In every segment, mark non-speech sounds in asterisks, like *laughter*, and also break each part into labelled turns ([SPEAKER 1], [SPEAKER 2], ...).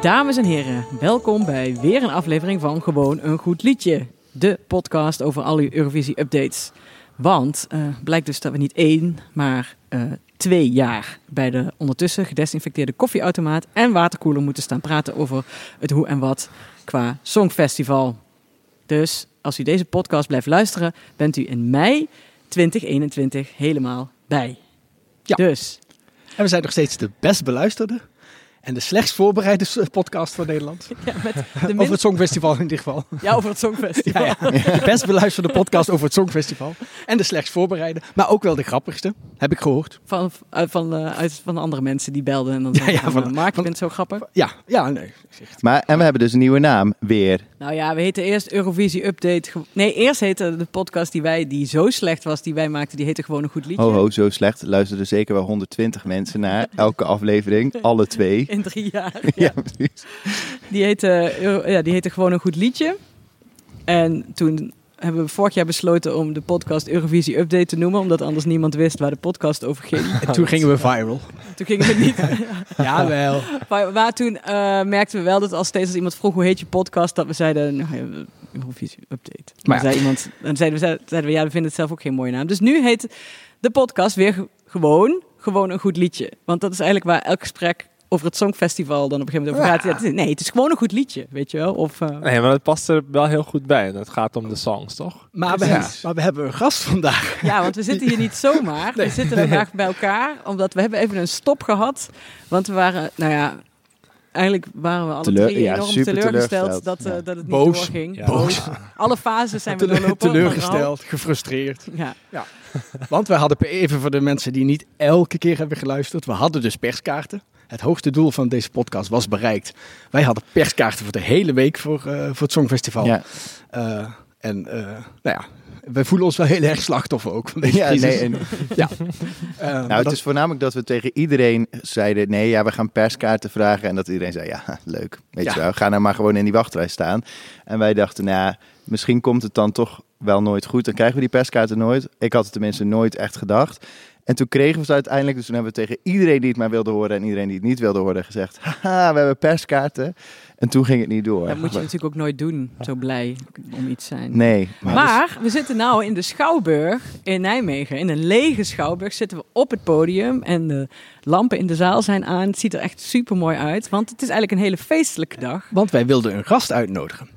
[SPEAKER 1] Dames en heren, welkom bij weer een aflevering van Gewoon een Goed Liedje. De podcast over al uw Eurovisie-updates. Want uh, blijkt dus dat we niet één, maar uh, twee jaar bij de ondertussen gedesinfecteerde koffieautomaat en waterkoeler moeten staan praten over het hoe en wat qua Songfestival. Dus als u deze podcast blijft luisteren, bent u in mei 2021 helemaal bij.
[SPEAKER 2] Ja.
[SPEAKER 1] Dus.
[SPEAKER 2] En we zijn nog steeds de best beluisterde en de slechtst voorbereide podcast van Nederland. *laughs*
[SPEAKER 1] Ja, met de min... *laughs*
[SPEAKER 2] Over het Songfestival in dit geval. *laughs*
[SPEAKER 1] Ja, over het Songfestival.
[SPEAKER 2] Ja, ja. De best beluisterde podcast over het Songfestival. En de slechtst voorbereide, maar ook wel de grappigste, heb ik gehoord.
[SPEAKER 1] Van, uit, van, uh, uit, van andere mensen die belden en dan zeiden
[SPEAKER 2] Ja, ja,
[SPEAKER 1] van,
[SPEAKER 2] van-
[SPEAKER 1] uh, Mark, je bent zo grappig.
[SPEAKER 2] Ja, ja, nee.
[SPEAKER 3] Maar, en we hebben dus een nieuwe naam, weer.
[SPEAKER 1] Nou ja, we heten eerst Eurovisie Update. Nee, eerst heette de podcast die wij, die zo slecht was, die wij maakten, die heette gewoon een goed liedje.
[SPEAKER 3] Ho ho, zo slecht. Luisterden zeker wel 120 mensen naar *laughs* elke aflevering. Alle twee. *laughs*
[SPEAKER 1] In drie jaar. *laughs*
[SPEAKER 3] Ja, precies.
[SPEAKER 1] Die heette, ja, die heette gewoon een goed liedje. En toen hebben we vorig jaar besloten om de podcast Eurovisie Update te noemen, omdat anders niemand wist waar de podcast over ging.
[SPEAKER 2] En toen gingen we viral.
[SPEAKER 1] Toen gingen we niet. *laughs*
[SPEAKER 2] Jawel.
[SPEAKER 1] Maar, maar toen eh, merkten we wel dat als steeds als iemand vroeg hoe heet je podcast, dat we zeiden nou, ja, Eurovisie Update. Maar
[SPEAKER 2] ja.
[SPEAKER 1] zei iemand, dan zeiden we, zeiden we ja, we vinden het zelf ook geen mooie naam. Dus nu heet de podcast weer ge- gewoon, gewoon een goed liedje. Want dat is eigenlijk waar elk gesprek over het Songfestival dan op een gegeven moment over gaat. Ja, nee, het is gewoon een goed liedje, weet je wel. Of, eh,
[SPEAKER 4] Nee, maar het past er wel heel goed bij. Het gaat om de songs, toch?
[SPEAKER 2] Maar we, hebben, maar we hebben een gast vandaag.
[SPEAKER 1] Ja, want we zitten hier niet zomaar. We zitten vandaag bij elkaar, omdat we hebben even een stop gehad. Want we waren, nou ja, eigenlijk waren we alle
[SPEAKER 3] Teleur-
[SPEAKER 1] drie enorm teleurgesteld,
[SPEAKER 3] teleurgesteld.
[SPEAKER 1] dat, eh,
[SPEAKER 3] Ja.
[SPEAKER 1] dat het niet
[SPEAKER 2] Boos.
[SPEAKER 1] doorging.
[SPEAKER 4] Ja.
[SPEAKER 2] Boos.
[SPEAKER 1] Alle fases zijn we doorlopen.
[SPEAKER 2] teleurgesteld, gefrustreerd.
[SPEAKER 1] Ja.
[SPEAKER 2] Want we hadden even voor de mensen die niet elke keer hebben geluisterd. We hadden dus perskaarten. Het hoogste doel van deze podcast was bereikt. Wij hadden perskaarten voor de hele week voor, eh, voor het Songfestival.
[SPEAKER 3] Ja,
[SPEAKER 2] Eh, en eh, nou ja, wij voelen ons wel heel erg slachtoffer ook van deze
[SPEAKER 3] ja
[SPEAKER 2] crisis.
[SPEAKER 3] nee. En, *laughs*
[SPEAKER 2] ja.
[SPEAKER 3] Nou, het
[SPEAKER 2] dat-
[SPEAKER 3] is voornamelijk dat we tegen iedereen zeiden: nee, ja, we gaan perskaarten vragen. En dat iedereen zei: ja, *laughs* leuk. Weet
[SPEAKER 2] Ja.
[SPEAKER 3] je wel, ga nou maar gewoon in die wachtrij staan. En wij dachten: nou, ja, misschien komt het dan toch wel nooit goed. Dan krijgen we die perskaarten nooit. Ik had het tenminste nooit echt gedacht. En toen kregen we ze uiteindelijk. Dus toen hebben we tegen iedereen die het maar wilde horen en iedereen die het niet wilde horen gezegd: haha, we hebben perskaarten. En toen ging het niet door.
[SPEAKER 1] Dat moet je natuurlijk ook nooit doen, zo blij om iets te zijn.
[SPEAKER 3] Nee, maar,
[SPEAKER 1] Maar we zitten nou in de Schouwburg in Nijmegen. In een lege Schouwburg zitten we op het podium. En de lampen in de zaal zijn aan. Het ziet er echt super mooi uit. Want het is eigenlijk een hele feestelijke dag.
[SPEAKER 2] Want wij wilden een gast uitnodigen.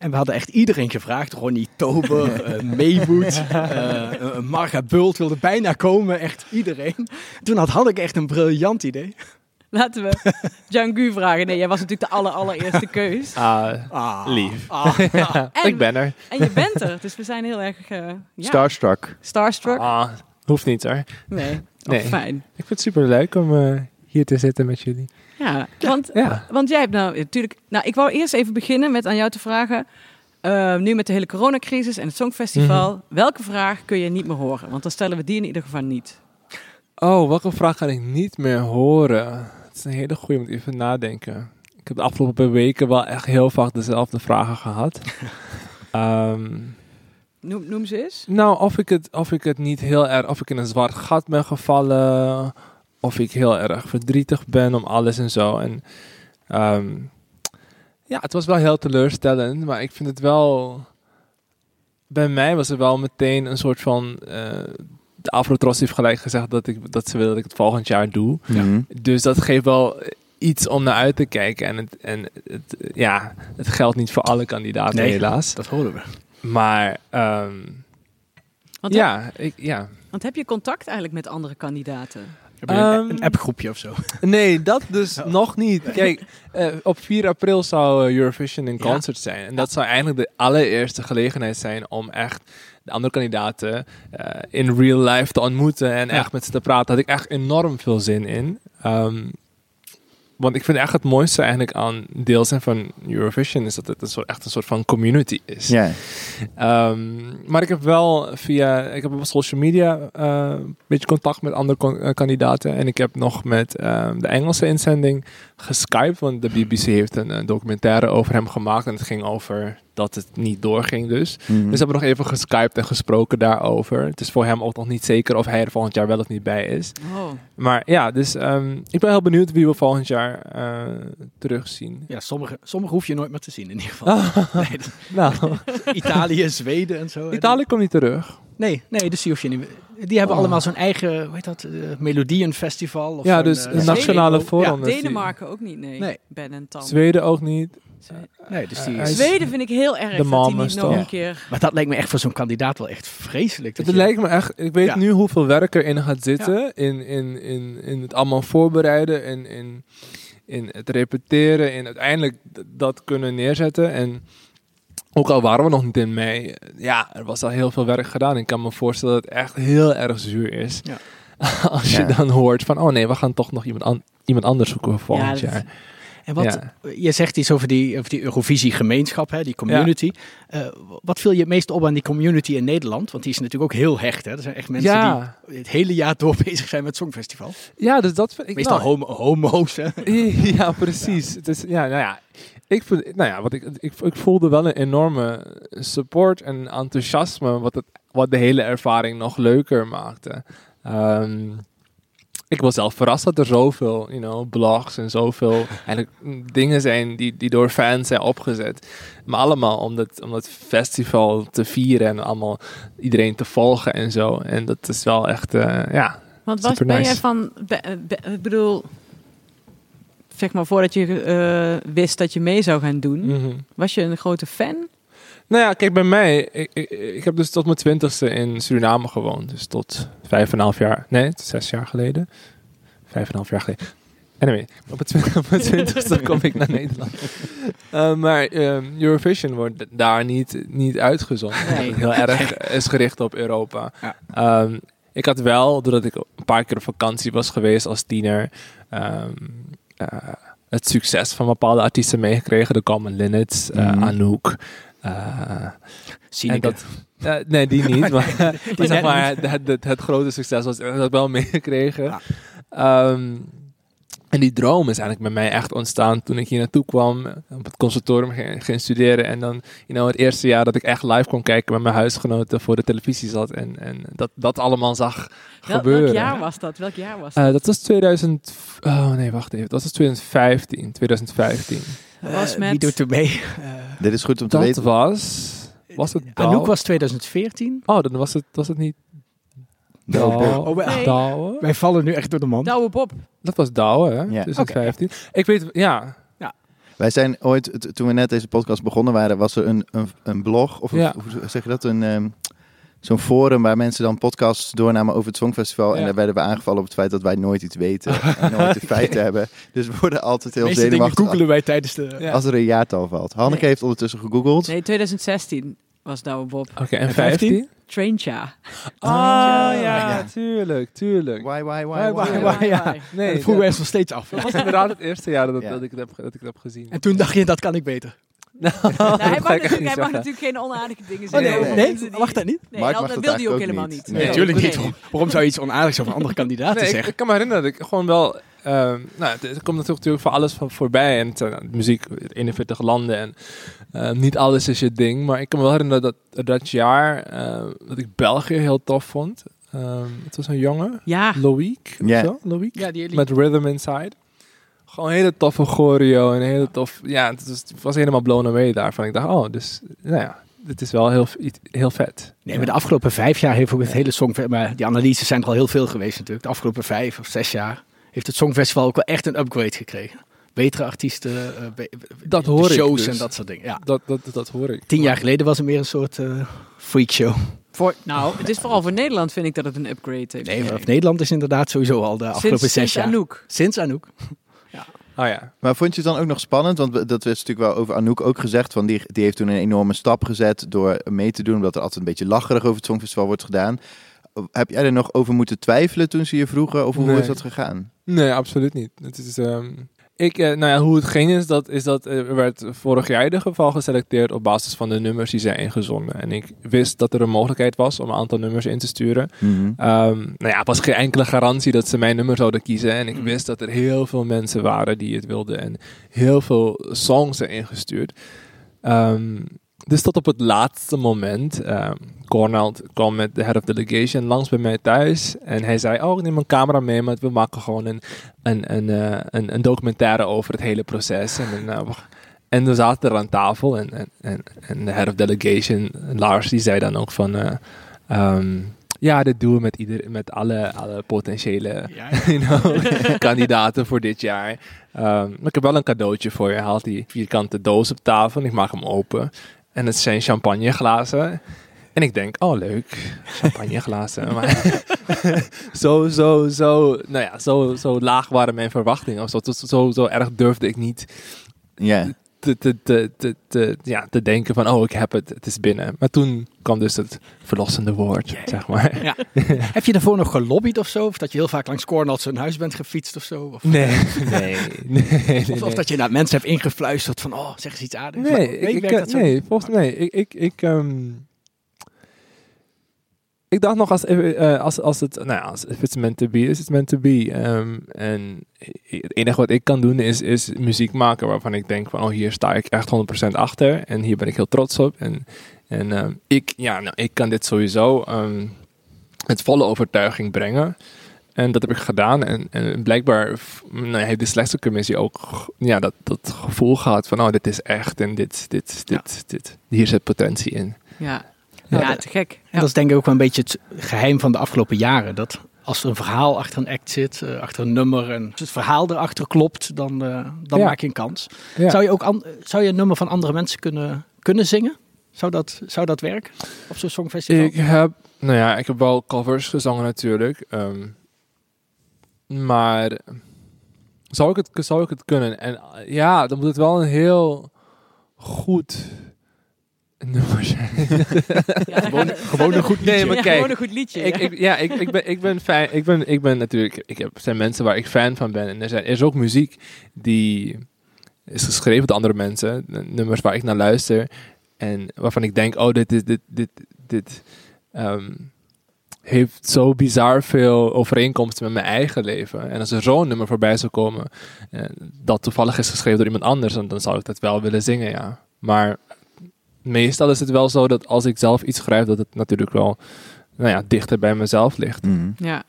[SPEAKER 2] En we hadden echt iedereen gevraagd. Ronnie Tober, *laughs* eh Maywood, eh, eh, Marga Bult wilde bijna komen. Echt iedereen. Toen had, had ik echt een briljant idee.
[SPEAKER 1] Laten we Django vragen. Nee, jij was natuurlijk de aller, allereerste *laughs* keus.
[SPEAKER 4] Ah,
[SPEAKER 2] Ah,
[SPEAKER 4] lief.
[SPEAKER 2] ah, *laughs* ah.
[SPEAKER 1] En,
[SPEAKER 4] ik ben er.
[SPEAKER 1] En je bent er. Dus we zijn heel erg eh, ja,
[SPEAKER 3] Starstruck.
[SPEAKER 1] starstruck.
[SPEAKER 4] Ah, hoeft niet hoor.
[SPEAKER 1] Nee, oh,
[SPEAKER 4] Nee.
[SPEAKER 1] fijn.
[SPEAKER 4] Ik vind het super leuk om eh, hier te zitten met jullie.
[SPEAKER 1] Ja, want,
[SPEAKER 4] Ja.
[SPEAKER 1] want jij hebt nou natuurlijk... Nou, ik wou eerst even beginnen met aan jou te vragen... eh, nu met de hele coronacrisis en het Songfestival...
[SPEAKER 4] Mhm.
[SPEAKER 1] welke vraag kun je niet meer horen? Want dan stellen we die in ieder geval niet.
[SPEAKER 4] Oh, welke vraag kan ik niet meer horen? Het is een hele goede, moet even nadenken. Ik heb de afgelopen weken wel echt heel vaak dezelfde vragen gehad. *laughs* Ehm,
[SPEAKER 1] Noem, noem ze eens.
[SPEAKER 4] nou, of ik, het, of ik het niet heel erg, of ik in een zwart gat ben gevallen, of ik heel erg verdrietig ben om alles en zo. En ehm, ja, het was wel heel teleurstellend, maar ik vind het wel. Bij mij was er wel meteen een soort van. eh de Afrotros heeft gelijk gezegd dat, ik, dat ze willen dat ik het volgend jaar doe.
[SPEAKER 3] Mhm.
[SPEAKER 4] Dus dat geeft wel iets om naar uit te kijken. En het, en het, ja, het geldt niet voor alle kandidaten,
[SPEAKER 2] Nee.
[SPEAKER 4] helaas.
[SPEAKER 2] Dat hoorden we.
[SPEAKER 4] Maar ehm,
[SPEAKER 1] Want, heb,
[SPEAKER 4] ja, ik, ja.
[SPEAKER 1] want heb je contact eigenlijk met andere kandidaten?
[SPEAKER 2] Heb je een,
[SPEAKER 4] Ehm,
[SPEAKER 2] een appgroepje of zo? *laughs*
[SPEAKER 4] Nee, dat dus
[SPEAKER 2] Oh.
[SPEAKER 4] nog niet. *laughs* Kijk, eh, op 4 april zou eh, Eurovision in
[SPEAKER 2] Ja.
[SPEAKER 4] concert zijn. En dat zou eigenlijk de allereerste gelegenheid zijn om echt de andere kandidaten eh, in real life te ontmoeten en
[SPEAKER 2] Ja.
[SPEAKER 4] echt met ze te praten. Daar had ik echt enorm veel zin in. Ehm, want ik vind echt het mooiste eigenlijk aan deel zijn van Eurovision is dat het een soort, echt een soort van community is.
[SPEAKER 3] Ja.
[SPEAKER 4] Ehm, maar ik heb wel via, ik heb op social media eh, een beetje contact met andere eh, kandidaten. En ik heb nog met ehm, de Engelse inzending geskyped, want de BBC heeft een, eh, documentaire over hem gemaakt. En het ging over dat het niet doorging dus.
[SPEAKER 3] Mhm.
[SPEAKER 4] Dus we hebben nog even geskyped en gesproken daarover. Het is voor hem ook nog niet zeker of hij er volgend jaar wel of niet bij is.
[SPEAKER 1] Oh.
[SPEAKER 4] Maar ja, dus ehm, ik ben heel benieuwd wie we volgend jaar eh, terugzien.
[SPEAKER 2] Ja, sommige, sommige hoef je nooit meer te zien in ieder geval. *laughs* Nee, dat- *laughs*
[SPEAKER 4] Nou, *laughs*
[SPEAKER 2] Italië, Zweden en zo.
[SPEAKER 4] Italië komt niet terug.
[SPEAKER 2] Nee, nee, dus die hoef je niet meer. Die hebben
[SPEAKER 4] Oh.
[SPEAKER 2] allemaal zo'n eigen, hoe heet dat, eh, Melodienfestival. Of
[SPEAKER 4] Ja,
[SPEAKER 2] zo'n,
[SPEAKER 4] dus een
[SPEAKER 1] Zweden
[SPEAKER 4] nationale forum. dus
[SPEAKER 1] Denemarken ook niet, nee.
[SPEAKER 2] Nee.
[SPEAKER 1] Ben en Tan.
[SPEAKER 4] Zweden ook niet.
[SPEAKER 1] Zweden.
[SPEAKER 2] Nee, dus die is-
[SPEAKER 4] is-
[SPEAKER 1] Zweden vind ik heel erg
[SPEAKER 4] De
[SPEAKER 1] dat die niet nog een keer...
[SPEAKER 2] Maar dat lijkt me echt voor zo'n kandidaat wel echt vreselijk. dat je-
[SPEAKER 4] lijkt me echt, ik weet
[SPEAKER 2] Ja.
[SPEAKER 4] nu hoeveel werk erin gaat zitten. In, in, in, in het allemaal voorbereiden. In, in, in het repeteren. In uiteindelijk dat kunnen neerzetten. En ook al waren we nog niet in mei. Ja, er was al heel veel werk gedaan. Ik kan me voorstellen dat het echt heel erg zuur is.
[SPEAKER 2] Ja. *laughs*
[SPEAKER 4] Als je
[SPEAKER 3] Ja.
[SPEAKER 4] dan hoort van, oh nee, we gaan toch nog iemand, an- iemand anders zoeken voor volgend
[SPEAKER 1] dat-
[SPEAKER 4] jaar.
[SPEAKER 2] En wat,
[SPEAKER 4] Ja.
[SPEAKER 2] je zegt iets over die, over die Eurovisie-gemeenschap, hè, die community. Eh, wat viel je het meest op aan die community in Nederland? Want die is natuurlijk ook heel hecht. Hè? Er zijn echt mensen
[SPEAKER 4] Ja.
[SPEAKER 2] die het hele jaar door *laughs* bezig zijn met het Songfestival.
[SPEAKER 4] Ja, dus dat vind ik...
[SPEAKER 2] Meestal
[SPEAKER 4] nou,
[SPEAKER 2] homo, homo's. Hè? *laughs*
[SPEAKER 4] Ja, precies. Het is, ja, nou ja, ik, nou ja wat ik, ik, ik voelde wel een enorme support en enthousiasme, wat, het, wat de hele ervaring nog leuker maakte. Ehm, ik was zelf verrast dat er zoveel you know, blogs en zoveel *laughs* eigenlijk, dingen zijn die, die door fans zijn opgezet. Maar allemaal om dat, om dat festival te vieren en allemaal iedereen te volgen en zo. En dat is wel echt, eh, ja,
[SPEAKER 1] Want was,
[SPEAKER 4] Super
[SPEAKER 1] ben
[SPEAKER 4] nice.
[SPEAKER 1] jij van... be- be- ik bedoel... Zeg maar, voordat je eh, wist dat je mee zou gaan doen...
[SPEAKER 4] mhm.
[SPEAKER 1] Was je een grote fan?
[SPEAKER 4] Nou ja, kijk, bij mij, ik, ik, ik heb dus tot mijn twintigste in Suriname gewoond. Dus tot vijf en een half jaar, nee, zes jaar geleden. Vijf en een half jaar geleden. Anyway, op het twin- *laughs* op mijn twintigste *laughs* kom ik naar Nederland. Eh, maar ehm, Eurovision wordt daar niet, niet uitgezonden.
[SPEAKER 1] Nee.
[SPEAKER 4] Heel erg *laughs* is gericht op Europa.
[SPEAKER 2] Ja.
[SPEAKER 4] Ehm, ik had wel, doordat ik een paar keer op vakantie was geweest als tiener, ehm, eh, het succes van bepaalde artiesten meegekregen. De Common Linnets, eh,
[SPEAKER 3] Mhm.
[SPEAKER 4] Anouk. Eh, en dat, eh, nee, die niet. *laughs* maar *laughs* zeg maar, het, het, het grote succes was dat ik wel *laughs* meegekregen.
[SPEAKER 2] Ja.
[SPEAKER 4] Ehm, en die droom is eigenlijk bij mij echt ontstaan toen ik hier naartoe kwam. Op het conservatorium ging, ging studeren. En dan, you know, het eerste jaar dat ik echt live kon kijken met mijn huisgenoten voor de televisie zat. En, en dat, dat allemaal zag
[SPEAKER 1] Wel-
[SPEAKER 4] gebeuren.
[SPEAKER 1] welk jaar was dat? Welk jaar was dat?
[SPEAKER 4] Eh, dat was 2000. Oh nee, wacht even. Dat was 2015. 2015.
[SPEAKER 1] Dat was
[SPEAKER 2] Eh,
[SPEAKER 1] met...
[SPEAKER 2] Wie doet er mee? Eh, *laughs*
[SPEAKER 3] Dit is goed om te
[SPEAKER 4] Dat
[SPEAKER 3] weten.
[SPEAKER 4] was. Was het Douwe?
[SPEAKER 2] Anouk was 2014.
[SPEAKER 4] Oh, dan was het, was het niet.
[SPEAKER 3] Douwe.
[SPEAKER 4] Douwe.
[SPEAKER 2] Oh, wij.
[SPEAKER 4] Douwe?
[SPEAKER 2] wij vallen nu echt door de man.
[SPEAKER 1] Douwe Bob.
[SPEAKER 4] Dat was Douwe, hè?
[SPEAKER 3] Ja.
[SPEAKER 4] 2015. Ik weet, ja.
[SPEAKER 3] Wij zijn ooit, toen we net deze podcast begonnen waren, was er een, een, een blog, of
[SPEAKER 4] Ja.
[SPEAKER 3] hoe zeg je dat, een, ehm, zo'n forum waar mensen dan podcasts doornamen over het Songfestival. En daar werden we aangevallen op het feit dat wij nooit iets weten en nooit *laughs* de feiten hebben. Dus we worden altijd heel
[SPEAKER 2] meeste dingen
[SPEAKER 3] zenuwachtig
[SPEAKER 2] googelen wij tijdens de...
[SPEAKER 4] Ja.
[SPEAKER 3] als er een jaartal valt. Hanneke
[SPEAKER 1] Nee.
[SPEAKER 3] heeft ondertussen gegoogeld.
[SPEAKER 1] Nee, 2016 was Douwe Bob.
[SPEAKER 4] Oké, en
[SPEAKER 2] En
[SPEAKER 4] 15?
[SPEAKER 2] 15?
[SPEAKER 1] Traincha.
[SPEAKER 4] Ah,
[SPEAKER 2] ja.
[SPEAKER 4] ja, tuurlijk, tuurlijk.
[SPEAKER 3] Why, why, why,
[SPEAKER 4] Why,
[SPEAKER 3] why?
[SPEAKER 4] why,
[SPEAKER 2] why, ja.
[SPEAKER 4] Nee,
[SPEAKER 2] dat vroegen wij
[SPEAKER 4] dat,
[SPEAKER 2] ons nog steeds af.
[SPEAKER 4] dat was inderdaad het eerste jaar dat,
[SPEAKER 3] Ja.
[SPEAKER 4] dat, ik, het heb, dat ik het heb gezien.
[SPEAKER 2] En toen dacht je, dat kan ik beter. *laughs*
[SPEAKER 4] Nou,
[SPEAKER 1] Nou, *laughs* hij mag, natuurlijk,
[SPEAKER 4] niet
[SPEAKER 1] hij mag
[SPEAKER 4] zeggen.
[SPEAKER 1] natuurlijk geen onaardige dingen
[SPEAKER 2] Oh,
[SPEAKER 1] zeggen.
[SPEAKER 3] nee,
[SPEAKER 1] over
[SPEAKER 3] nee.
[SPEAKER 1] mensen die-
[SPEAKER 2] Mag dat niet?
[SPEAKER 1] Nee,
[SPEAKER 3] Mark
[SPEAKER 1] dat
[SPEAKER 3] mag dat
[SPEAKER 1] wil hij ook helemaal niet.
[SPEAKER 3] niet.
[SPEAKER 2] Nee,
[SPEAKER 3] Nee,
[SPEAKER 2] natuurlijk
[SPEAKER 1] nee.
[SPEAKER 2] niet. Waarom, waarom zou je iets onaardigs over andere *laughs* kandidaten
[SPEAKER 4] Nee, ik,
[SPEAKER 2] zeggen?
[SPEAKER 4] ik kan me herinneren dat ik gewoon wel... ehm, nou, het, het komt natuurlijk voor alles van voorbij. En het zijn muziek, 41 landen. En eh, niet alles is je ding. Maar ik kan me wel herinneren dat dat jaar... eh, dat ik België heel tof vond. Ehm, het was een jongen.
[SPEAKER 1] Ja,
[SPEAKER 4] Loïc.
[SPEAKER 3] Ja.
[SPEAKER 4] zo? Loïc?
[SPEAKER 2] Ja, die
[SPEAKER 4] Met Rhythm Inside. Gewoon een hele toffe choreo. En een hele tof... Ja, het was, het was helemaal blown away daarvan. Ik dacht, oh, dus... Nou ja, dit is wel heel, heel vet.
[SPEAKER 2] Nee, maar de afgelopen vijf jaar heeft ook het hele Songfestival... Maar die analyses zijn er al heel veel geweest natuurlijk. De afgelopen vijf of zes jaar heeft het Songfestival ook wel echt een upgrade gekregen. Betere artiesten, eh, be-
[SPEAKER 4] Dat
[SPEAKER 2] de
[SPEAKER 4] hoor ik
[SPEAKER 2] shows
[SPEAKER 4] dus.
[SPEAKER 2] en dat soort dingen. Ja.
[SPEAKER 4] Dat, dat, dat hoor ik.
[SPEAKER 2] Tien jaar geleden was het meer een soort eh freakshow.
[SPEAKER 1] voor, nou, het is vooral voor Nederland vind ik dat het een upgrade heeft.
[SPEAKER 2] Nee, maar Nederland is inderdaad sowieso al de afgelopen
[SPEAKER 1] sinds,
[SPEAKER 2] zes
[SPEAKER 1] sinds
[SPEAKER 2] jaar.
[SPEAKER 1] Anouk.
[SPEAKER 2] Sinds Anouk.
[SPEAKER 4] Oh ja.
[SPEAKER 3] Maar vond je het dan ook nog spannend? Want dat is natuurlijk wel over Anouk ook gezegd. Van die, die heeft toen een enorme stap gezet door mee te doen. Omdat er altijd een beetje lacherig over het Songfestival wordt gedaan. Heb jij er nog over moeten twijfelen toen ze je vroegen? Of hoe
[SPEAKER 4] Nee.
[SPEAKER 3] is dat gegaan?
[SPEAKER 4] Nee, absoluut niet. Het is, ehm, ik, eh, nou ja, hoe het ging is dat, is dat eh, er werd vorig jaar in ieder geval geselecteerd op basis van de nummers die zijn ingezonden. En ik wist dat er een mogelijkheid was om een aantal nummers in te sturen. Ehm, nou ja, het was geen enkele garantie dat ze mijn nummer zouden kiezen. En ik wist dat er heel veel mensen waren die het wilden. En heel veel songs erin gestuurd. Ehm, dus tot op het laatste moment. Cornell kwam met de head of delegation langs bij mij thuis. En hij zei, oh, ik neem een camera mee, maar we maken gewoon een, een, een, eh, een, een documentaire over het hele proces. En, eh, we- en we zaten er aan tafel en, en, en, en de head of delegation, Lars, die zei dan ook van... eh, ehm, ja, dit doen we met, ieder, met alle, alle potentiële
[SPEAKER 2] Ja, *laughs*
[SPEAKER 4] you know, *laughs* kandidaten voor dit jaar. Ehm, maar ik heb wel een cadeautje voor je. Hij haalt die vierkante doos op tafel en ik maak hem open. En het zijn champagneglazen. En ik denk, oh leuk, champagneglazen. *laughs* maar *laughs* zo, zo, zo, nou ja, zo, zo laag waren mijn verwachtingen. Of zo, zo, zo, zo erg durfde ik niet
[SPEAKER 3] Ja.
[SPEAKER 4] Te, te, te, te, ja, te denken van, oh ik heb het, het is binnen. Maar toen kwam dus het verlossende woord, zeg maar.
[SPEAKER 2] Ja. *laughs* Heb je daarvoor nog gelobbyd of zo? Of dat je heel vaak langs Cornell zijn huis bent gefietst of zo? Of,
[SPEAKER 4] Nee, *laughs* nee, nee. nee,
[SPEAKER 2] of, dat je naar mensen hebt ingefluisterd van, oh, zeg eens iets aardigs.
[SPEAKER 4] Nee,
[SPEAKER 2] Maar-
[SPEAKER 4] ik, ik,
[SPEAKER 2] dat
[SPEAKER 4] nee, volgens mij. Ik, ik, ik, ehm, ik dacht nog als, eh, als, als het, nou ja, als it's meant to be, is it's meant to be. Ehm, en het enige wat ik kan doen is, is muziek maken waarvan ik denk van, oh hier sta ik echt 100% achter en hier ben ik heel trots op. En, en ehm, ik, ja, nou, ik kan dit sowieso ehm, met volle overtuiging brengen. En dat heb ik gedaan. En, en blijkbaar nou, heeft de slechtste commissie ook ja, dat, dat gevoel gehad van, oh, dit is echt en dit, dit, dit, dit, hier zit potentie in.
[SPEAKER 1] Ja,
[SPEAKER 2] Ja,
[SPEAKER 1] ja, te gek.
[SPEAKER 2] En dat is denk ik ook wel een beetje het geheim van de afgelopen jaren. Dat als er een verhaal achter een act zit, eh, achter een nummer en als het verhaal erachter klopt, dan, eh, dan
[SPEAKER 4] Ja.
[SPEAKER 2] maak je een kans. Zou je ook an- zou je een nummer van andere mensen kunnen, kunnen zingen? Zou dat, zou dat werken op zo'n songfestival?
[SPEAKER 4] Ik heb, nou ja, ik heb wel covers gezongen natuurlijk. ehm, maar zou ik, het, zou ik het kunnen? En eh, ja, dan moet het wel een heel goed. *laughs*
[SPEAKER 1] Ja,
[SPEAKER 2] Gewoon, gewoon een goed
[SPEAKER 4] Nee,
[SPEAKER 2] liedje.
[SPEAKER 4] maar
[SPEAKER 1] Ja,
[SPEAKER 4] kijk,
[SPEAKER 1] gewoon een goed liedje.
[SPEAKER 4] ik,
[SPEAKER 1] ja.
[SPEAKER 4] ik, ja, ik, ik, ben, ik ben fan. Ik ben, ik ben natuurlijk. Ik heb, er zijn mensen waar ik fan van ben. En er, zijn, er is ook muziek die is geschreven door andere mensen. Nummers waar ik naar luister. En waarvan ik denk: oh, dit, is dit, dit, dit ehm, heeft zo bizar veel overeenkomsten met mijn eigen leven. En als er zo'n nummer voorbij zou komen, eh, dat toevallig is geschreven door iemand anders, dan, dan zou ik dat wel willen zingen, ja. Maar meestal is het wel zo dat als ik zelf iets schrijf, dat het natuurlijk wel nou ja, dichter bij mezelf ligt.
[SPEAKER 3] Mhm.
[SPEAKER 1] ja.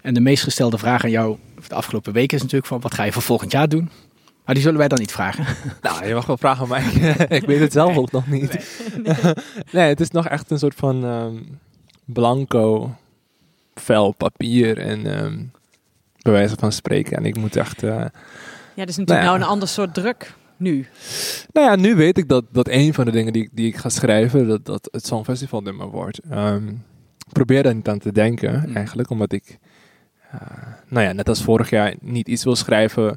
[SPEAKER 2] En de meest gestelde vraag aan jou de afgelopen weken is natuurlijk van, wat ga je voor volgend jaar doen? Maar die zullen wij dan niet vragen. *laughs*
[SPEAKER 4] Nou, je mag wel vragen, maar *laughs* ik, ik weet het zelf ook nog niet. *laughs* Nee, het is nog echt een soort van ehm, blanco vel papier en ehm bij wijze van spreken. En ik moet echt... eh,
[SPEAKER 1] ja, dat is natuurlijk
[SPEAKER 4] Nou ja.
[SPEAKER 1] nou een ander soort druk nu.
[SPEAKER 4] Nou ja, nu weet ik dat, dat een van de dingen die, ik- die ik ga schrijven, dat, dat het Songfestival nummer wordt. Ehm, ik probeer daar niet aan te denken,
[SPEAKER 2] Mm.
[SPEAKER 4] eigenlijk, omdat ik, eh, nou ja, net als vorig jaar, niet iets wil schrijven.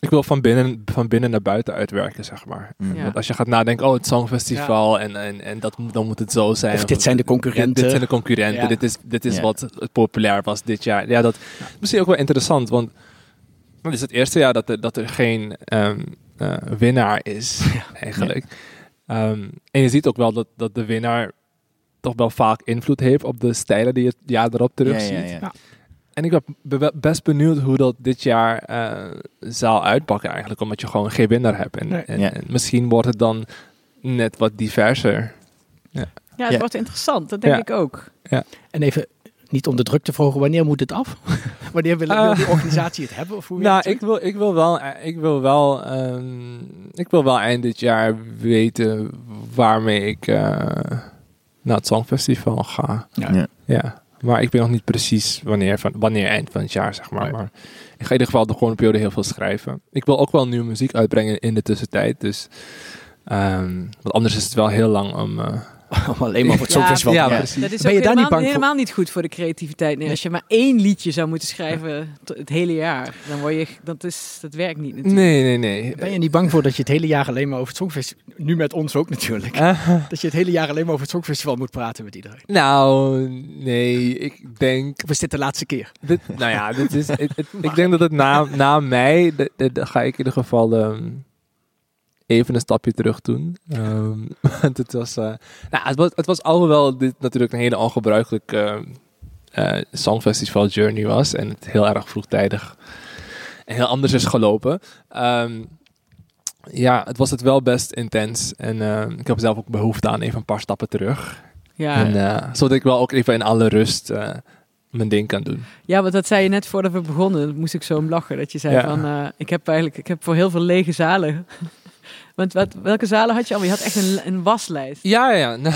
[SPEAKER 4] Ik wil van binnen, van binnen naar buiten uitwerken, zeg maar.
[SPEAKER 1] Ja.
[SPEAKER 4] Want als je gaat nadenken, oh, het Songfestival en, en, en dat, moet- dan moet het zo zijn.
[SPEAKER 2] Of dit zijn de concurrenten.
[SPEAKER 4] Dit, dit zijn de concurrenten.
[SPEAKER 2] Ja.
[SPEAKER 4] Dit is, dit is
[SPEAKER 3] Ja.
[SPEAKER 4] wat populair was dit jaar. Ja, dat is misschien ook wel interessant, want het is het eerste jaar dat er, dat er geen ehm, eh, winnaar is, *laughs* eigenlijk. Ehm, en je ziet ook wel dat, dat de winnaar toch wel vaak invloed heeft op de stijlen die je het jaar erop terug
[SPEAKER 3] Ja,
[SPEAKER 4] ziet.
[SPEAKER 3] ja, ja.
[SPEAKER 2] Ja.
[SPEAKER 4] En ik ben be- best benieuwd hoe dat dit jaar eh, zal uitpakken eigenlijk, omdat je gewoon geen winnaar hebt. En,
[SPEAKER 2] Nee.
[SPEAKER 4] en,
[SPEAKER 3] Ja.
[SPEAKER 4] en misschien wordt het dan net wat diverser.
[SPEAKER 1] Ja, het
[SPEAKER 3] Ja.
[SPEAKER 1] wordt interessant. Dat denk
[SPEAKER 4] Ja.
[SPEAKER 1] ik ook.
[SPEAKER 2] En even, niet om de druk te verhogen, wanneer moet het af? *laughs* wanneer wil, wil
[SPEAKER 4] Eh.
[SPEAKER 2] die organisatie het hebben? Of hoe *laughs*
[SPEAKER 4] Nou, ik wil, ik wil wel, eh, ik wil wel, ehm, ik wil wel eind dit jaar weten waarmee ik eh, naar het Songfestival ga.
[SPEAKER 2] Ja.
[SPEAKER 3] Ja.
[SPEAKER 4] Ja, maar ik weet nog niet precies wanneer, van, wanneer eind van het jaar, zeg maar.
[SPEAKER 2] Nee.
[SPEAKER 4] Maar ik ga in ieder geval de komende periode heel veel schrijven. Ik wil ook wel nieuwe muziek uitbrengen in de tussentijd, dus... ehm, want anders is het wel heel lang om... eh,
[SPEAKER 2] Om *laughs* alleen maar voor het
[SPEAKER 1] Ja,
[SPEAKER 2] Songfestival
[SPEAKER 4] ja,
[SPEAKER 2] te gaan.
[SPEAKER 4] precies.
[SPEAKER 1] Dat is
[SPEAKER 2] Ben je daar niet
[SPEAKER 1] helemaal,
[SPEAKER 2] bang voor?
[SPEAKER 1] helemaal niet goed voor de creativiteit. Nee, als je maar één liedje zou moeten schrijven het hele jaar, dan word je, dat, is, dat werkt niet natuurlijk.
[SPEAKER 4] Nee, nee, nee.
[SPEAKER 2] Ben je niet bang voor dat je het hele jaar alleen maar over het Songfestival... Nu met ons ook natuurlijk. Dat je het hele jaar alleen maar over het Songfestival moet praten met iedereen.
[SPEAKER 4] nou, nee, ik denk...
[SPEAKER 2] Of is dit de laatste keer?
[SPEAKER 4] Dit, nou ja, dit is, het, het- ik *laughs* denk dat het na, na mij, de- de- de- ga ik in ieder geval ehm, even een stapje terug doen. Ehm, *laughs* want het was, eh, nou, het was, het was alhoewel dit natuurlijk een hele ongebruikelijke eh Songfestival journey was en het heel erg vroegtijdig en heel anders is gelopen. ehm, ja, het was het wel best intens. En eh, ik heb zelf ook behoefte aan even een paar stappen terug.
[SPEAKER 1] Ja,
[SPEAKER 4] En, eh, zodat ik wel ook even in alle rust eh, mijn ding kan doen.
[SPEAKER 1] ja, want dat zei je net voordat we begonnen. Moest ik zo om lachen. Dat je zei
[SPEAKER 4] Ja.
[SPEAKER 1] van, eh, ik heb eigenlijk, ik heb voor heel veel lege zalen. Want wat, welke zalen had je al? Je had echt een, een waslijst.
[SPEAKER 4] Ja, ja. *laughs*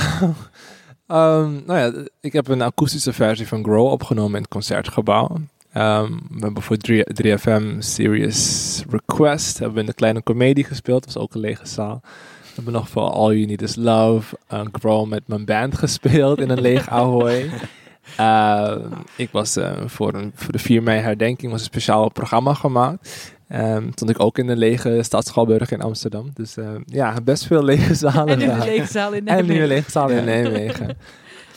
[SPEAKER 4] Nou, ehm, nou ja, ik heb een akoestische versie van Grow opgenomen in het concertgebouw. Ehm, we hebben voor 3, 3FM Serious Request hebben we in de kleine comedie gespeeld. Dat was ook een lege zaal. We hebben nog voor All You Need Is Love, uh, Grow met mijn band gespeeld in een *laughs* leeg Ahoy. Ehm, ik was eh, voor, een, voor de 4 mei herdenking was een speciaal programma gemaakt. Ehm stond ik ook in de lege Stad Schouwburg in Amsterdam. Dus eh, ja, best veel lege zalen.
[SPEAKER 1] En nu lege zaal in
[SPEAKER 4] En nu
[SPEAKER 1] Nijmegen.
[SPEAKER 4] een lege zaal in. Nijmegen. *laughs*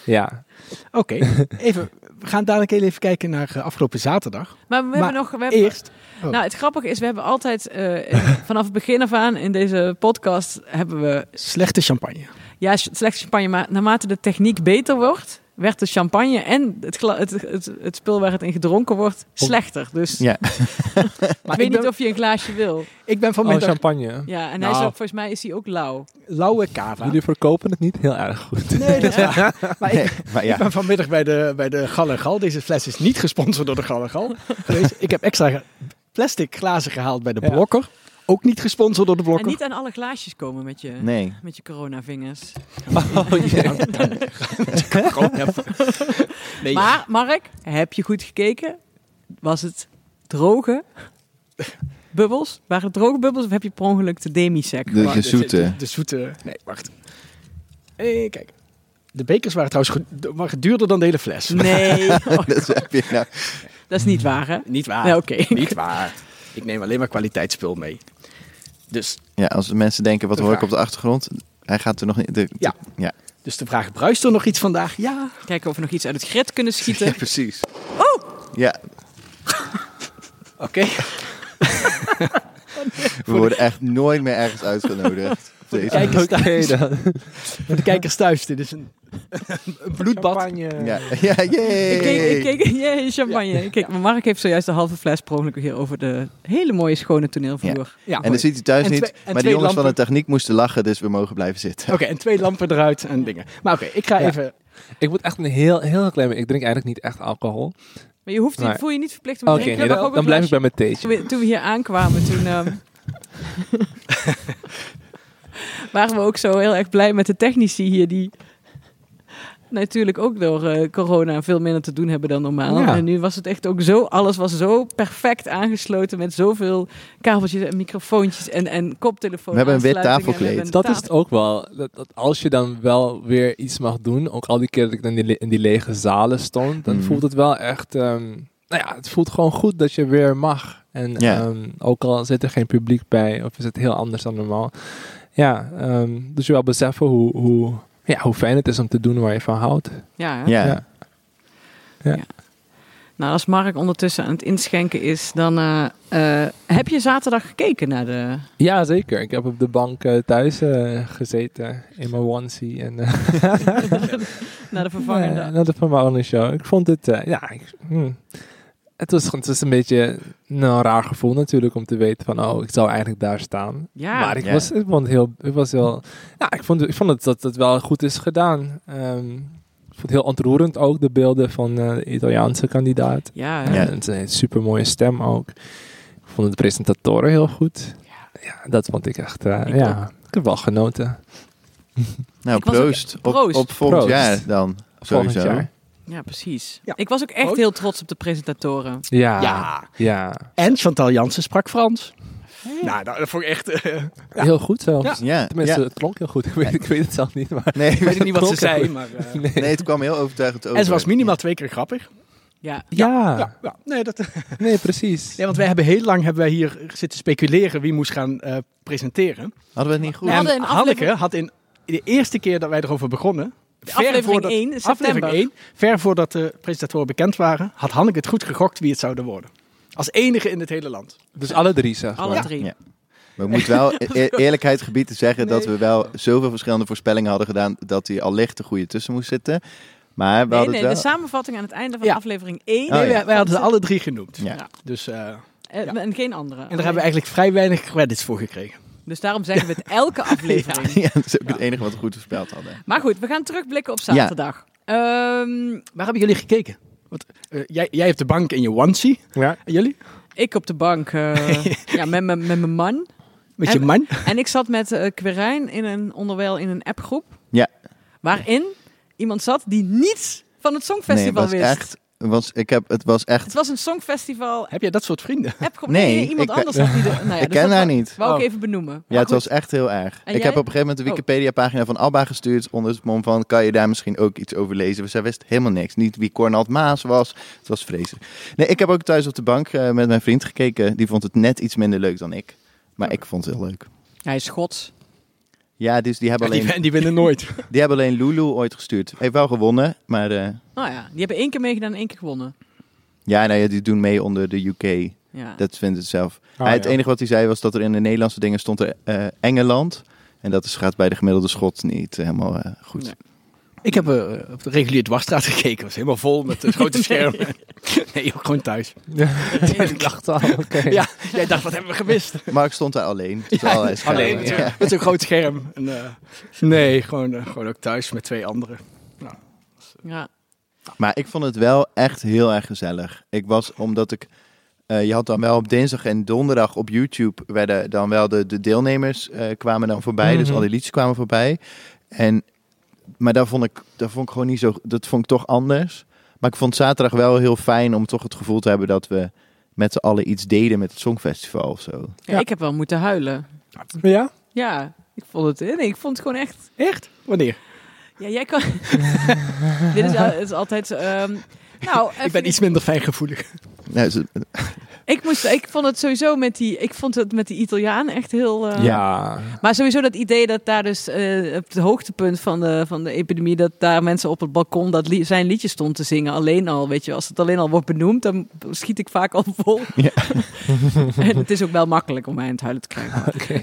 [SPEAKER 4] Ja.
[SPEAKER 2] Oké, even. We gaan dadelijk heel even kijken naar eh, afgelopen zaterdag.
[SPEAKER 1] Maar we
[SPEAKER 2] Maar
[SPEAKER 1] hebben nog... We hebben,
[SPEAKER 2] Eerst. oh.
[SPEAKER 1] Nou, het grappige is, we hebben altijd eh, *laughs* vanaf het begin af aan in deze podcast hebben we
[SPEAKER 2] Slechte champagne.
[SPEAKER 1] ja ch- slecht champagne, maar naarmate de techniek beter wordt, werd de champagne en het, het, het, het spul waar het in gedronken wordt slechter. Dus
[SPEAKER 3] Ja.
[SPEAKER 2] Maar *laughs*
[SPEAKER 1] ik weet
[SPEAKER 2] ik
[SPEAKER 1] niet of je een glaasje wil.
[SPEAKER 2] ik ben
[SPEAKER 4] Oh,
[SPEAKER 2] vanmiddag
[SPEAKER 4] champagne.
[SPEAKER 1] Ja, en hij is
[SPEAKER 2] Nou.
[SPEAKER 1] ook, volgens mij is hij ook lauw.
[SPEAKER 2] lauwe cava.
[SPEAKER 4] Jullie verkopen het niet heel erg goed.
[SPEAKER 2] Nee, dat is waar. *laughs* Maar ik, ben vanmiddag bij de, bij de Gal en Gal. Deze fles is niet gesponsord door de Gal en Gal geweest. Ik heb extra plastic glazen gehaald bij de
[SPEAKER 4] Ja.
[SPEAKER 2] Ook niet gesponsord door de
[SPEAKER 1] En
[SPEAKER 2] Blokker.
[SPEAKER 1] niet aan alle glaasjes komen met je,
[SPEAKER 3] nee.
[SPEAKER 1] met je coronavingers.
[SPEAKER 4] Oh. *laughs*
[SPEAKER 2] Nee,
[SPEAKER 1] Maar Mark, heb je goed gekeken? Was het droge bubbels? Waren het droge bubbels of heb je per ongeluk de demisec
[SPEAKER 3] De, de zoete.
[SPEAKER 2] De, de zoete. Nee, wacht. Eh, kijk. De bekers waren trouwens waren duurder dan de hele fles.
[SPEAKER 1] Nee, oh, *laughs*
[SPEAKER 3] Dat heb je nou.
[SPEAKER 1] dat is niet waar hè?
[SPEAKER 2] Niet waar.
[SPEAKER 1] Nee, oké.
[SPEAKER 2] Niet waar. Ik neem alleen maar kwaliteitsspul mee. Dus,
[SPEAKER 3] Ja, als de mensen denken, wat
[SPEAKER 2] De
[SPEAKER 3] hoor ik op de achtergrond? Hij gaat er nog niet... De,
[SPEAKER 2] Ja.
[SPEAKER 3] ja.
[SPEAKER 2] dus de vraag, bruist er nog iets vandaag? Ja.
[SPEAKER 1] Kijken of we nog iets uit het grid kunnen *laughs*
[SPEAKER 3] Ja,
[SPEAKER 1] schieten.
[SPEAKER 3] precies.
[SPEAKER 1] Oh!
[SPEAKER 3] Ja,
[SPEAKER 2] Oké. *laughs*
[SPEAKER 3] we worden echt nooit meer ergens uitgenodigd. Deze.
[SPEAKER 2] kijkers thuis.
[SPEAKER 4] dan. *laughs*
[SPEAKER 2] Voor de kijkers thuis, dit is een, een bloedbad.
[SPEAKER 4] Champagne.
[SPEAKER 3] Ja, ja yay!
[SPEAKER 1] Ik keek, ik keek, *laughs* jee, champagne. Kijk, maar Mark heeft zojuist de halve fles per ongeluk hier over de hele mooie schone toneelvloer.
[SPEAKER 2] Ja,
[SPEAKER 3] En dat ziet hij thuis
[SPEAKER 2] En
[SPEAKER 3] niet. maar de
[SPEAKER 2] twee
[SPEAKER 3] jongens van de
[SPEAKER 2] lampen.
[SPEAKER 3] techniek moesten lachen, dus we mogen blijven zitten.
[SPEAKER 2] Oké, en twee lampen eruit en dingen. Maar oké, ik ga
[SPEAKER 4] Ja.
[SPEAKER 2] even...
[SPEAKER 4] Ik moet echt een heel, heel klein beetje... Ik drink eigenlijk niet echt alcohol.
[SPEAKER 1] Maar je hoeft, voel je niet verplicht om
[SPEAKER 4] Oké,
[SPEAKER 1] te drinken.
[SPEAKER 4] nee, dan, dan blijf ik bij mijn theetje.
[SPEAKER 1] Toen we, toen we hier aankwamen, toen ehm, *laughs* *laughs* waren we ook zo heel erg blij met de technici hier die natuurlijk ook door eh, corona veel minder te doen hebben dan normaal.
[SPEAKER 2] Ja.
[SPEAKER 1] En nu was het echt ook zo, alles was zo perfect aangesloten met zoveel kabeltjes en microfoontjes en, en koptelefoon.
[SPEAKER 3] We hebben een wit tafelkleed.
[SPEAKER 4] Dat is het ook wel. Dat, dat als je dan wel weer iets mag doen, ook al die keer dat ik dan in die, le- in die lege zalen stond, dan
[SPEAKER 3] Mhm.
[SPEAKER 4] voelt het wel echt. ehm, nou ja, het voelt gewoon goed dat je weer mag. En
[SPEAKER 3] Ja.
[SPEAKER 4] ehm, ook al zit er geen publiek bij, of is het heel anders dan normaal. Ja, ehm, dus je wel beseffen hoe, hoe, ja, hoe fijn het is om te doen waar je van houdt.
[SPEAKER 1] Ja, hè?
[SPEAKER 3] Ja.
[SPEAKER 4] Ja.
[SPEAKER 1] Nou, als Mark ondertussen aan het inschenken is, dan eh, eh, heb je zaterdag gekeken naar de...
[SPEAKER 4] Ja, zeker. Ik heb op de bank eh, thuis eh, gezeten in mijn onesie en eh, *laughs*
[SPEAKER 1] naar de vervangende. *laughs*
[SPEAKER 4] Ja, naar de vervangende show. Ik vond het, ja, ik, hmm. Het, was, het was een beetje nou, een raar gevoel natuurlijk om te weten van, oh, ik zou eigenlijk daar staan.
[SPEAKER 1] Ja.
[SPEAKER 4] maar ik,
[SPEAKER 3] Ja.
[SPEAKER 4] was, ik vond het heel, ik was heel, ja, ik vond, ik vond het, dat het wel goed is gedaan. Ehm, ik vond het heel ontroerend ook, de beelden van eh, de Italiaanse kandidaat.
[SPEAKER 1] Ja,
[SPEAKER 3] Ja.
[SPEAKER 4] het een super mooie stem ook. Ik vond de presentatoren heel goed. Ja, dat vond ik echt, eh,
[SPEAKER 1] Ik
[SPEAKER 4] ja, ik heb wel genoten.
[SPEAKER 3] Nou,
[SPEAKER 1] ook-
[SPEAKER 3] proost. Op, volgend
[SPEAKER 4] Proost.
[SPEAKER 3] jaar dan.
[SPEAKER 4] Volgend
[SPEAKER 3] Sowieso.
[SPEAKER 4] jaar.
[SPEAKER 1] Ja, precies.
[SPEAKER 2] Ja.
[SPEAKER 1] Ik was ook echt heel trots op de presentatoren.
[SPEAKER 4] Ja,
[SPEAKER 2] Ja.
[SPEAKER 4] ja.
[SPEAKER 2] En Chantal Jansen sprak Frans. Nou, dat dat vond ik echt... eh, Ja.
[SPEAKER 4] Heel goed zelfs.
[SPEAKER 3] Ja,
[SPEAKER 4] Tenminste,
[SPEAKER 3] ja.
[SPEAKER 4] het klonk heel goed. Ik weet, ik weet het zelf niet, maar...
[SPEAKER 3] Nee, *laughs*
[SPEAKER 2] ik weet niet wat ze zei, maar... eh,
[SPEAKER 4] Nee.
[SPEAKER 3] nee, het kwam heel overtuigend over.
[SPEAKER 2] En ze was minimaal twee keer grappig.
[SPEAKER 1] Ja.
[SPEAKER 4] Ja,
[SPEAKER 2] Ja, ja. Nee, dat, *laughs*
[SPEAKER 4] nee, precies.
[SPEAKER 2] nee, want wij hebben heel lang hebben wij hier zitten speculeren wie moest gaan eh, presenteren.
[SPEAKER 3] Hadden we het niet goed?
[SPEAKER 2] En Hanneke had in de eerste keer dat wij erover begonnen... ver
[SPEAKER 1] aflevering
[SPEAKER 2] voordat-
[SPEAKER 1] 1 in september.
[SPEAKER 2] Aflevering 1, ver voordat de presentatoren bekend waren, had Hanneke het goed gegokt wie het zouden worden. Als enige in het hele land.
[SPEAKER 4] Dus alle drie, zeg
[SPEAKER 1] Alle
[SPEAKER 4] maar.
[SPEAKER 1] drie.
[SPEAKER 3] Ja. Maar ik moet wel *laughs* e- eerlijkheid gebied te zeggen dat we wel zoveel verschillende voorspellingen hadden gedaan dat hij allicht de goede tussen moest zitten. Maar we
[SPEAKER 1] Nee, nee, de samenvatting aan het einde van
[SPEAKER 2] Ja.
[SPEAKER 1] aflevering 1.
[SPEAKER 3] Oh,
[SPEAKER 2] nee,
[SPEAKER 3] ja.
[SPEAKER 2] wij, wij hadden ze alle drie genoemd.
[SPEAKER 3] Ja.
[SPEAKER 1] Ja.
[SPEAKER 2] Dus, Eh,
[SPEAKER 1] En geen andere.
[SPEAKER 2] en daar hebben we eigenlijk vrij weinig credits voor gekregen.
[SPEAKER 1] Dus daarom zeggen we het elke *laughs* aflevering.
[SPEAKER 3] Ja, dat is ook het enige wat we goed voorspeld hadden.
[SPEAKER 1] Maar goed, we gaan terugblikken op zaterdag. Ehm,
[SPEAKER 2] Waar hebben jullie gekeken? Want, eh, jij, jij hebt de bank in je onesie.
[SPEAKER 4] Ja.
[SPEAKER 2] En jullie?
[SPEAKER 1] ik op de bank eh, *laughs* ja, met mijn met mijn man.
[SPEAKER 2] Met je
[SPEAKER 1] En-
[SPEAKER 2] man?
[SPEAKER 1] En ik zat met Quirijn in een, onderwijl in een appgroep.
[SPEAKER 3] Ja.
[SPEAKER 1] Waarin iemand zat die niets van het
[SPEAKER 3] Nee,
[SPEAKER 1] Songfestival
[SPEAKER 3] het was
[SPEAKER 1] wist.
[SPEAKER 3] echt... Was, ik heb, het was echt...
[SPEAKER 1] Het was een Songfestival
[SPEAKER 2] Heb jij dat soort vrienden?
[SPEAKER 1] appgroep.
[SPEAKER 3] Nee,
[SPEAKER 1] Nee, iemand
[SPEAKER 3] ik-
[SPEAKER 1] anders had die... De, nou ja, *laughs*
[SPEAKER 3] ik
[SPEAKER 1] dus
[SPEAKER 3] ken
[SPEAKER 1] dat
[SPEAKER 3] haar
[SPEAKER 1] wou-
[SPEAKER 3] niet.
[SPEAKER 1] Wou ik
[SPEAKER 2] Oh.
[SPEAKER 1] even benoemen.
[SPEAKER 3] Ja, het was echt heel erg.
[SPEAKER 1] En
[SPEAKER 3] ik
[SPEAKER 1] jij?
[SPEAKER 3] heb op een gegeven moment de
[SPEAKER 1] Oh.
[SPEAKER 3] Wikipedia-pagina van Alba gestuurd onder het mom van, kan je daar misschien ook iets over lezen? Want zij wist helemaal niks. Niet wie Cornald Maas was. Het was vreselijk. Nee, ik heb ook thuis op de bank eh, met mijn vriend gekeken. Die vond het net iets minder leuk dan ik. Maar ik vond het heel leuk.
[SPEAKER 1] Hij is Schots.
[SPEAKER 3] Ja, dus die hebben alleen, *laughs*
[SPEAKER 2] die winnen nooit. *laughs*
[SPEAKER 3] die hebben alleen Lulu ooit gestuurd. Heeft wel gewonnen, maar eh,
[SPEAKER 1] Nou ja, die hebben één keer meegedaan en één keer gewonnen.
[SPEAKER 3] ja, nou ja, die doen mee onder de UK.
[SPEAKER 1] Ja.
[SPEAKER 3] Dat vindt het zelf.
[SPEAKER 4] Oh,
[SPEAKER 3] het
[SPEAKER 4] ja.
[SPEAKER 3] enige wat hij zei was dat er in de Nederlandse dingen stond er eh, Engeland. En dat is, gaat bij de gemiddelde schot niet helemaal eh, goed.
[SPEAKER 1] Nee.
[SPEAKER 2] Ik heb eh, op de reguliere dwarsstraat *laughs* gekeken. was helemaal vol met een grote *laughs* schermen. Nee, joh, gewoon thuis.
[SPEAKER 4] Ja, *laughs* ik dacht al, oké.
[SPEAKER 2] Ja, jij dacht, wat hebben we gemist?
[SPEAKER 3] Mark stond daar alleen.
[SPEAKER 2] Alleen,
[SPEAKER 3] Ja.
[SPEAKER 2] Met zo'n groot scherm. En, eh, nee, gewoon, gewoon ook thuis met twee anderen.
[SPEAKER 1] ja.
[SPEAKER 3] Maar ik vond het wel echt heel erg gezellig. Ik was, omdat ik... eh, je had dan wel op dinsdag en donderdag op YouTube... werden dan wel de, de deelnemers eh, kwamen dan voorbij. Dus
[SPEAKER 4] Mhm.
[SPEAKER 3] al die liedjes kwamen voorbij. En, maar daar vond, ik, daar vond ik gewoon niet zo... Dat vond ik toch anders. Maar ik vond zaterdag wel heel fijn om toch het gevoel te hebben... dat we met z'n allen iets deden met het Songfestival of zo.
[SPEAKER 1] Ja,
[SPEAKER 2] Ja.
[SPEAKER 1] ik heb wel moeten huilen.
[SPEAKER 4] Ja?
[SPEAKER 1] Ja, ik vond het, nee, ik vond het gewoon echt...
[SPEAKER 2] Echt? Wanneer?
[SPEAKER 1] Ja, jij kan... *laughs* Dit is, al- het is altijd... ehm, nou, *laughs*
[SPEAKER 2] Ik ben iets minder fijngevoelig.
[SPEAKER 3] Ze-
[SPEAKER 1] ik, moest, ik vond het sowieso met die... Ik vond het met die Italiaan echt heel... eh,
[SPEAKER 4] Ja.
[SPEAKER 1] Maar sowieso dat idee dat daar dus eh, op het hoogtepunt van de, van de epidemie... dat daar mensen op het balkon dat li- zijn liedje stond te zingen. Alleen al, weet je, als het alleen al wordt benoemd... dan schiet ik vaak al vol. *laughs*
[SPEAKER 3] Ja. *laughs*
[SPEAKER 1] en het is ook wel makkelijk om mij aan het huilen te krijgen.
[SPEAKER 4] Oké.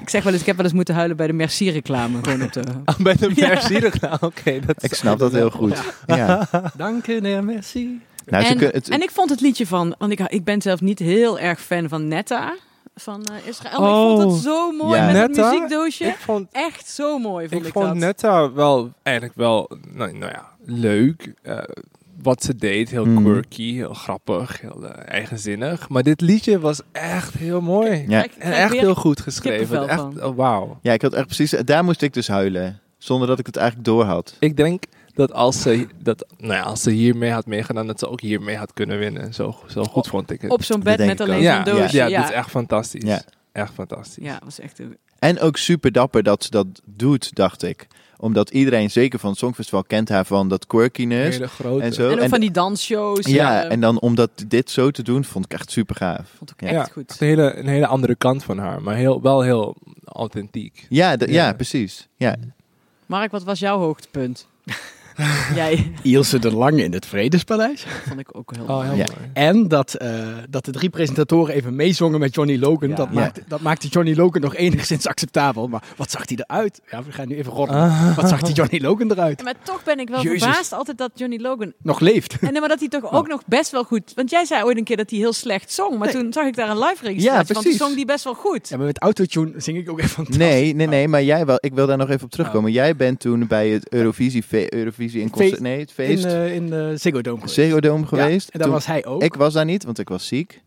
[SPEAKER 1] Ik zeg wel eens, ik heb wel eens moeten huilen bij de Merci-reclame. Gewoon op de...
[SPEAKER 4] Ah, Bij de
[SPEAKER 1] Ja.
[SPEAKER 4] nou, oké.
[SPEAKER 3] ik snap dat heel goed. Ja.
[SPEAKER 2] Dank u, Messi.
[SPEAKER 3] Nou,
[SPEAKER 1] en,
[SPEAKER 3] het-
[SPEAKER 1] en ik vond het liedje van, want ik, ik ben zelf niet heel erg fan van Netta van eh, Israël. Maar ik vond
[SPEAKER 4] Oh.
[SPEAKER 1] het zo mooi met het
[SPEAKER 4] Netta?
[SPEAKER 1] muziekdoosje.
[SPEAKER 4] Ik vond,
[SPEAKER 1] Echt zo mooi vond ik,
[SPEAKER 4] ik vond
[SPEAKER 1] dat.
[SPEAKER 4] Netta wel eigenlijk wel, nou, nou ja, leuk. eh, wat ze deed, heel
[SPEAKER 3] Mhm.
[SPEAKER 4] quirky, heel grappig, heel eh, eigenzinnig. Maar dit liedje was echt heel mooi.
[SPEAKER 3] ja.
[SPEAKER 4] En echt heel goed geschreven. Echt, oh, wauw.
[SPEAKER 3] ja, ik had echt precies... Daar moest ik dus huilen. Zonder dat ik het eigenlijk door had.
[SPEAKER 4] Ik denk dat als ze, dat, nou ja, als ze hiermee had meegedaan, dat ze ook hiermee had kunnen winnen. Zo, zo goed vond ik het.
[SPEAKER 1] Op zo'n
[SPEAKER 3] Dat
[SPEAKER 1] bed met alleen zo'n doosje.
[SPEAKER 4] ja,
[SPEAKER 1] Ja,
[SPEAKER 4] dit is echt fantastisch.
[SPEAKER 3] Ja.
[SPEAKER 4] Echt fantastisch.
[SPEAKER 1] Ja, was echt... een-
[SPEAKER 3] En ook super dapper dat ze dat doet, dacht ik. Omdat iedereen, zeker van het Songfestival, kent haar van dat quirkiness.
[SPEAKER 4] Hele grote.
[SPEAKER 3] En zo.
[SPEAKER 1] En ook van die dansshows.
[SPEAKER 3] Ja, en dan om dat, dit zo te doen, vond ik echt super gaaf.
[SPEAKER 1] vond ik echt
[SPEAKER 4] ja,
[SPEAKER 1] goed.
[SPEAKER 4] Een hele, een hele andere kant van haar, maar heel, wel heel authentiek.
[SPEAKER 3] Ja, ja.
[SPEAKER 4] Ja.
[SPEAKER 3] precies. Ja.
[SPEAKER 1] Mark, wat was jouw hoogtepunt? *laughs* *laughs* Jij
[SPEAKER 2] Ilse de Lange in het Vredespaleis.
[SPEAKER 1] vond ik ook heel
[SPEAKER 4] Oh, heel
[SPEAKER 3] Ja.
[SPEAKER 4] mooi.
[SPEAKER 2] En dat, eh, dat de drie presentatoren even meezongen met Johnny Logan.
[SPEAKER 1] Ja.
[SPEAKER 2] Dat,
[SPEAKER 3] Ja.
[SPEAKER 2] maakte, dat maakte Johnny Logan nog enigszins acceptabel. Maar wat zag hij eruit? Ja, we gaan nu even roddelen.
[SPEAKER 4] Ah.
[SPEAKER 2] Wat zag die Johnny Logan eruit?
[SPEAKER 1] Maar toch ben ik wel
[SPEAKER 2] Jezus.
[SPEAKER 1] verbaasd altijd dat Johnny Logan...
[SPEAKER 2] Nog leeft.
[SPEAKER 1] En nee, maar dat hij toch ook nog best wel goed... Want jij zei ooit een keer dat hij heel slecht zong. Maar
[SPEAKER 2] Nee.
[SPEAKER 1] toen zag ik daar een live registratie
[SPEAKER 3] Ja,
[SPEAKER 1] van. Toen
[SPEAKER 3] precies.
[SPEAKER 1] zong die best wel goed.
[SPEAKER 2] Ja, maar met autotune zing ik ook even fantastisch.
[SPEAKER 3] Nee, nee, nee, maar jij wel. Ik wil daar nog even op terugkomen. Jij bent toen bij het Eurovisie, fe- In concert, nee, het
[SPEAKER 2] In,
[SPEAKER 3] feest,
[SPEAKER 2] eh, in de Ziggo Dome geweest.
[SPEAKER 3] Ziggo Dome geweest.
[SPEAKER 2] Ja, en daar
[SPEAKER 3] Toen-
[SPEAKER 2] was hij ook.
[SPEAKER 3] Ik was daar niet, want ik was ziek.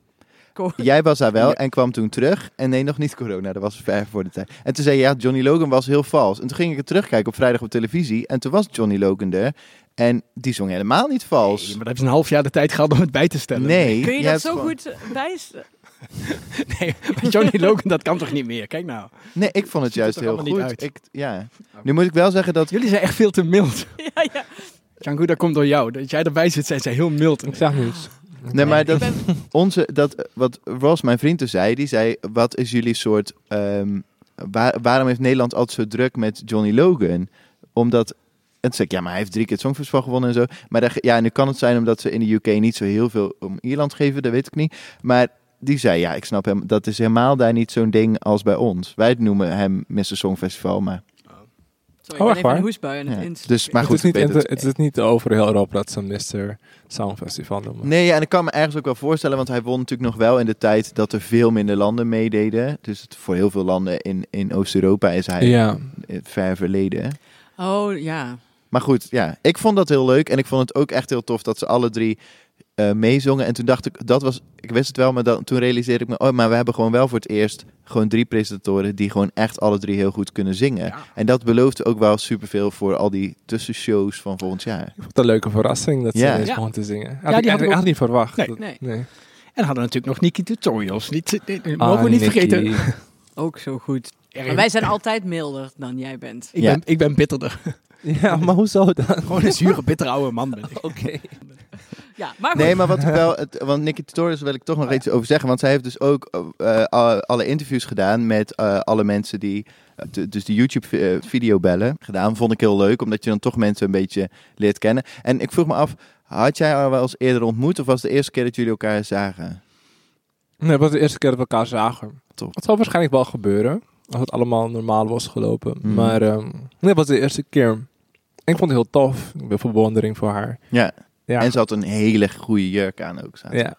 [SPEAKER 1] Cool. *laughs*
[SPEAKER 3] Jij was daar wel
[SPEAKER 2] Ja.
[SPEAKER 3] en kwam toen terug. En nee, nog niet corona, dat was ver voor de tijd. En toen zei je, ja, Johnny Logan was heel vals. En toen ging ik het terugkijken op vrijdag op televisie. En toen was Johnny Logan er. En die zong helemaal niet vals.
[SPEAKER 2] Nee, maar dat heb je een half jaar de tijd gehad om het bij te stellen.
[SPEAKER 3] Nee.
[SPEAKER 1] Kun je dat zo
[SPEAKER 3] gewoon-
[SPEAKER 1] goed eh, bijst? *laughs*
[SPEAKER 2] Nee, maar Johnny *laughs* Logan, dat kan toch niet meer? Kijk nou.
[SPEAKER 3] Nee, ik vond het
[SPEAKER 2] Ziet
[SPEAKER 3] juist heel goed.
[SPEAKER 2] uit?
[SPEAKER 3] Ik, ja. Nu moet ik wel zeggen dat...
[SPEAKER 2] Jullie zijn echt veel te mild. *laughs*
[SPEAKER 1] ja, ja.
[SPEAKER 2] Django, dat komt door jou. Dat jij erbij zit, zijn zij heel mild.
[SPEAKER 4] Ik zag niets.
[SPEAKER 3] Nee, maar dat,
[SPEAKER 1] ben-
[SPEAKER 3] onze, dat, wat Ross, mijn vriend, dus zei, die zei, wat is jullie soort, ehm, waar- waarom heeft Nederland altijd zo druk met Johnny Logan? Omdat, en toen zei ik, ja, maar hij heeft drie keer het Songfestival gewonnen en zo. Maar daar- ja, nu kan het zijn omdat ze in de UK niet zo heel veel om Ierland geven, dat weet ik niet. Maar die zei, ja, ik snap hem, dat is helemaal daar niet zo'n ding als bij ons. Wij noemen hem Mr. Songfestival, maar
[SPEAKER 1] Sorry,
[SPEAKER 4] Oh,
[SPEAKER 1] ik ben even
[SPEAKER 4] waar?
[SPEAKER 1] een aan het
[SPEAKER 3] Ja. Dus, maar goed,
[SPEAKER 4] het, is niet,
[SPEAKER 3] het-
[SPEAKER 4] het is niet over heel Europa dat ze Mr. Songfestival noemen.
[SPEAKER 3] Nee, ja, en ik kan me ergens ook wel voorstellen, want hij won natuurlijk nog wel in de tijd dat er veel minder landen meededen. Dus het, voor heel veel landen in, in Oost-Europa is hij
[SPEAKER 4] Ja,
[SPEAKER 3] ver verleden.
[SPEAKER 1] Oh, ja.
[SPEAKER 3] Maar goed, ja, ik vond dat heel leuk en ik vond het ook echt heel tof dat ze alle drie eh, meezongen. En toen dacht ik, dat was, ik wist het wel, maar dan, toen realiseerde ik me, oh, maar we hebben gewoon wel voor het eerst gewoon drie presentatoren die gewoon echt alle drie heel goed kunnen zingen.
[SPEAKER 2] Ja.
[SPEAKER 3] En dat beloofde ook wel superveel voor al die tussenshows van volgend jaar.
[SPEAKER 4] ik vond het een leuke verrassing dat ze
[SPEAKER 3] Ja.
[SPEAKER 4] ineens
[SPEAKER 2] Ja.
[SPEAKER 4] begon te zingen. Had
[SPEAKER 2] die
[SPEAKER 4] ik
[SPEAKER 2] had ook-
[SPEAKER 4] echt niet verwacht.
[SPEAKER 2] Nee.
[SPEAKER 4] Dat-
[SPEAKER 1] Nee.
[SPEAKER 4] nee.
[SPEAKER 2] En hadden natuurlijk nog Nikki Tutorials. Niet, niet-
[SPEAKER 4] Ah,
[SPEAKER 2] mogen we niet
[SPEAKER 4] Nicky.
[SPEAKER 2] vergeten. *laughs*
[SPEAKER 1] Ook zo goed. Maar wij zijn altijd milder dan jij bent.
[SPEAKER 2] ik,
[SPEAKER 3] Ja.
[SPEAKER 2] ben, ik ben bitterder. *laughs*
[SPEAKER 4] Ja, maar hoezo dan?
[SPEAKER 2] Gewoon een zure, *laughs* bittere oude man ben ik.
[SPEAKER 4] Oké.
[SPEAKER 1] Ja, maar goed.
[SPEAKER 3] Nee, maar wat ik wel, het, want Nikki Tutorials wil ik toch nog iets over zeggen. Want zij heeft dus ook eh, alle- alle interviews gedaan met eh, alle mensen die, eh, d- dus die YouTube-video bellen gedaan. Vond ik heel leuk, omdat je dan toch mensen een beetje leert kennen. En ik vroeg me af, had jij haar wel eens eerder ontmoet of was het de eerste keer dat jullie elkaar zagen?
[SPEAKER 4] Nee, het was de eerste keer dat we elkaar zagen.
[SPEAKER 3] Top.
[SPEAKER 4] Het zal waarschijnlijk wel gebeuren. Als het allemaal normaal was gelopen.
[SPEAKER 3] Mhm.
[SPEAKER 4] Maar ehm, nee, het was de eerste keer. Ik vond het heel tof. Ik ben bewondering voor haar.
[SPEAKER 3] Ja,
[SPEAKER 4] Ja.
[SPEAKER 3] en ze had een hele goede jurk aan ook.
[SPEAKER 4] ja.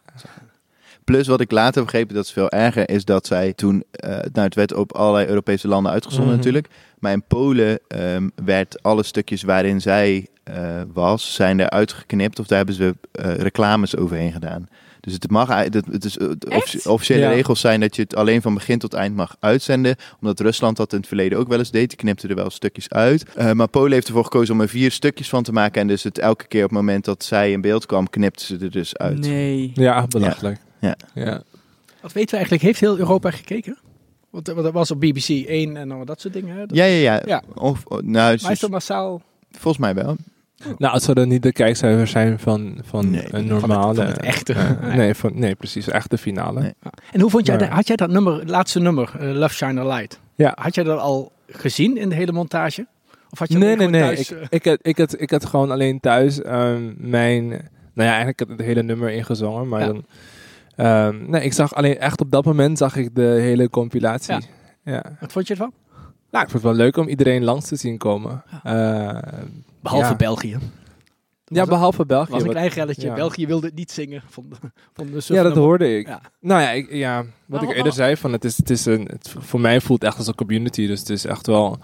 [SPEAKER 3] Plus wat ik later begrepen, dat is veel erger, is dat zij toen, nou het werd op allerlei Europese landen uitgezonden
[SPEAKER 4] Mhm.
[SPEAKER 3] natuurlijk, maar in Polen ehm, werd alle stukjes waarin zij eh, was, zijn er uitgeknipt of daar hebben ze eh, reclames overheen gedaan. Dus het mag, het is, eh,
[SPEAKER 1] Echt?
[SPEAKER 3] officiële
[SPEAKER 4] Ja.
[SPEAKER 3] regels zijn dat je het alleen van begin tot eind mag uitzenden, omdat Rusland dat in het verleden ook wel eens deed, die knipte er wel stukjes uit. Eh, maar Polen heeft ervoor gekozen om er vier stukjes van te maken en dus het elke keer op het moment dat zij in beeld kwam, knipte ze er dus uit.
[SPEAKER 1] Nee.
[SPEAKER 4] ja, belachelijk.
[SPEAKER 3] Ja.
[SPEAKER 4] ja.
[SPEAKER 2] Wat weten we eigenlijk? Heeft heel Europa gekeken? Want, dat was op BBC 1 en dan dat soort dingen. Hè? Dat-
[SPEAKER 3] Ja, ja, ja.
[SPEAKER 2] Ja.
[SPEAKER 3] Of, oh, nou,
[SPEAKER 2] Maar is dat massaal?
[SPEAKER 3] volgens mij wel.
[SPEAKER 4] Nou, het zullen niet de kijkcijfers zijn van, van
[SPEAKER 3] Nee,
[SPEAKER 4] een
[SPEAKER 2] van het-
[SPEAKER 4] normale...
[SPEAKER 2] van het echte.
[SPEAKER 4] nee, van, nee, precies. Echt de finale.
[SPEAKER 3] Nee.
[SPEAKER 2] En hoe vond jij,
[SPEAKER 4] Maar-
[SPEAKER 2] dat- had jij dat nummer, het laatste nummer, eh, Love Shine a Light?
[SPEAKER 4] Ja.
[SPEAKER 2] Had jij dat al gezien in de hele montage? Of had je
[SPEAKER 4] Nee, nee, nee.
[SPEAKER 2] thuis,
[SPEAKER 4] ik,
[SPEAKER 2] eh,
[SPEAKER 4] ik, had, ik, had, ik had gewoon alleen thuis ehm, mijn... Nou ja, eigenlijk had ik het hele nummer ingezongen, maar
[SPEAKER 2] Ja.
[SPEAKER 4] dan... ehm, nee, ik zag alleen echt op dat moment zag ik de hele compilatie.
[SPEAKER 2] Ja.
[SPEAKER 4] Ja.
[SPEAKER 2] Wat vond je ervan?
[SPEAKER 4] Nou, ik vond het wel leuk om iedereen langs te zien komen. Eh,
[SPEAKER 2] Behalve
[SPEAKER 4] Ja.
[SPEAKER 2] België.
[SPEAKER 4] ja, behalve België.
[SPEAKER 2] was een klein relletje.
[SPEAKER 4] ja.
[SPEAKER 2] België wilde het niet zingen. Van de, van de
[SPEAKER 4] ja, dat hoorde ik.
[SPEAKER 2] Ja.
[SPEAKER 4] Nou ja, ik, ja wat ik
[SPEAKER 1] Maar-
[SPEAKER 4] eerder zei, van het is, het is een, het, voor mij voelt het echt als een community. Dus het is echt wel...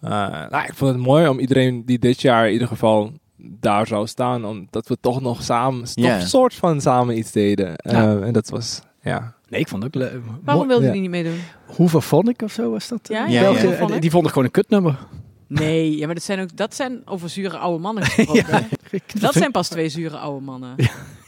[SPEAKER 4] eh, nou, ik vond het mooi om iedereen die dit jaar in ieder geval daar zou staan. Omdat we toch nog samen, toch soort van samen iets deden. Eh,
[SPEAKER 2] Ja.
[SPEAKER 4] en dat was, ja.
[SPEAKER 2] Nee, ik vond het ook leuk.
[SPEAKER 1] Waarom wilde
[SPEAKER 4] Ja.
[SPEAKER 1] die niet meedoen?
[SPEAKER 2] Hoeverphonic of zo was dat?
[SPEAKER 1] Ja,
[SPEAKER 3] ja, ja.
[SPEAKER 2] die vond ik gewoon een kutnummer.
[SPEAKER 1] Nee, ja, maar dat zijn ook dat zijn over zure oude mannen gesproken. *laughs* Dat zijn pas twee zure oude mannen.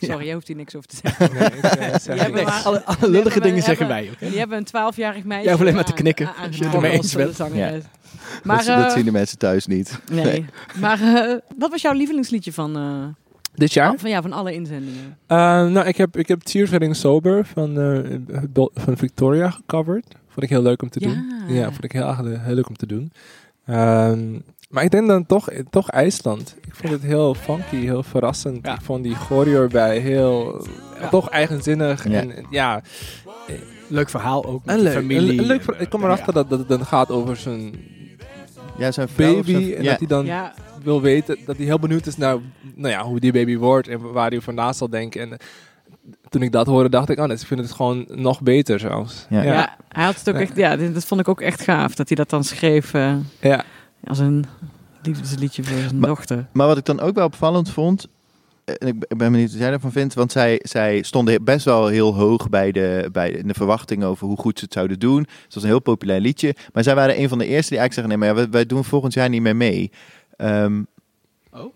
[SPEAKER 1] Sorry, jij hoeft hier niks over te zeggen.
[SPEAKER 4] Nee, ik, eh, zeg
[SPEAKER 1] maar-
[SPEAKER 2] alle, alle lullige dingen zeggen wij ook. hè?
[SPEAKER 1] Die hebben een twaalfjarig meisje.
[SPEAKER 2] Jij hoeft alleen maar te knikken,
[SPEAKER 1] aan-
[SPEAKER 2] als je het
[SPEAKER 1] aangehouden
[SPEAKER 2] ermee eens
[SPEAKER 1] als,
[SPEAKER 2] bent.
[SPEAKER 1] eh, zangeres.
[SPEAKER 3] dat,
[SPEAKER 1] Maar,
[SPEAKER 3] dat zien de mensen thuis niet.
[SPEAKER 1] nee. Maar eh, wat was jouw lievelingsliedje van, eh,
[SPEAKER 4] Dit jaar?
[SPEAKER 1] van, ja, van alle inzendingen?
[SPEAKER 4] Eh, nou, ik heb, ik heb Tears Getting Sober van, eh, van Victoria gecoverd. Vond ik heel leuk om te doen.
[SPEAKER 1] Ja.
[SPEAKER 4] Vond ik heel, erg le- heel leuk om te doen. Ehm, maar ik denk dan toch, toch IJsland. Ik vond het heel funky, heel verrassend.
[SPEAKER 2] Ja.
[SPEAKER 4] Ik vond die choreo erbij heel,
[SPEAKER 2] Ja.
[SPEAKER 4] toch eigenzinnig.
[SPEAKER 3] Ja.
[SPEAKER 4] En ja,
[SPEAKER 2] Leuk verhaal ook. Met
[SPEAKER 4] leuk.
[SPEAKER 2] familie.
[SPEAKER 4] Een- een leuk ver- ik kom erachter
[SPEAKER 2] Ja.
[SPEAKER 4] dat, dat het dan gaat over zijn
[SPEAKER 3] Ja, zijn
[SPEAKER 4] baby.
[SPEAKER 3] zijn-
[SPEAKER 4] En
[SPEAKER 3] ja.
[SPEAKER 4] dat hij dan
[SPEAKER 1] Ja,
[SPEAKER 4] wil weten, dat hij heel benieuwd is naar nou ja, hoe die baby wordt en waar hij vandaan zal denken. En toen ik dat hoorde, dacht ik, oh, nee, ik vind het gewoon nog beter zelfs.
[SPEAKER 3] Ja.
[SPEAKER 1] ja. hij had het ook
[SPEAKER 4] Ja.
[SPEAKER 1] echt, ja, dit- dat vond ik ook echt gaaf. Dat hij dat dan schreef eh,
[SPEAKER 4] ja.
[SPEAKER 1] als een liefdesliedje voor zijn
[SPEAKER 3] Maar-
[SPEAKER 1] dochter.
[SPEAKER 3] Maar wat ik dan ook wel opvallend vond, en ik ben- ik ben benieuwd wat jij daarvan vindt, want zij, zij stonden best wel heel hoog bij de, bij de, in de verwachting over hoe goed ze het zouden doen. Het was een heel populair liedje, maar zij waren een van de eerste die eigenlijk zeggen, nee, maar wij doen volgend jaar niet meer mee. Ehm,
[SPEAKER 2] Oh.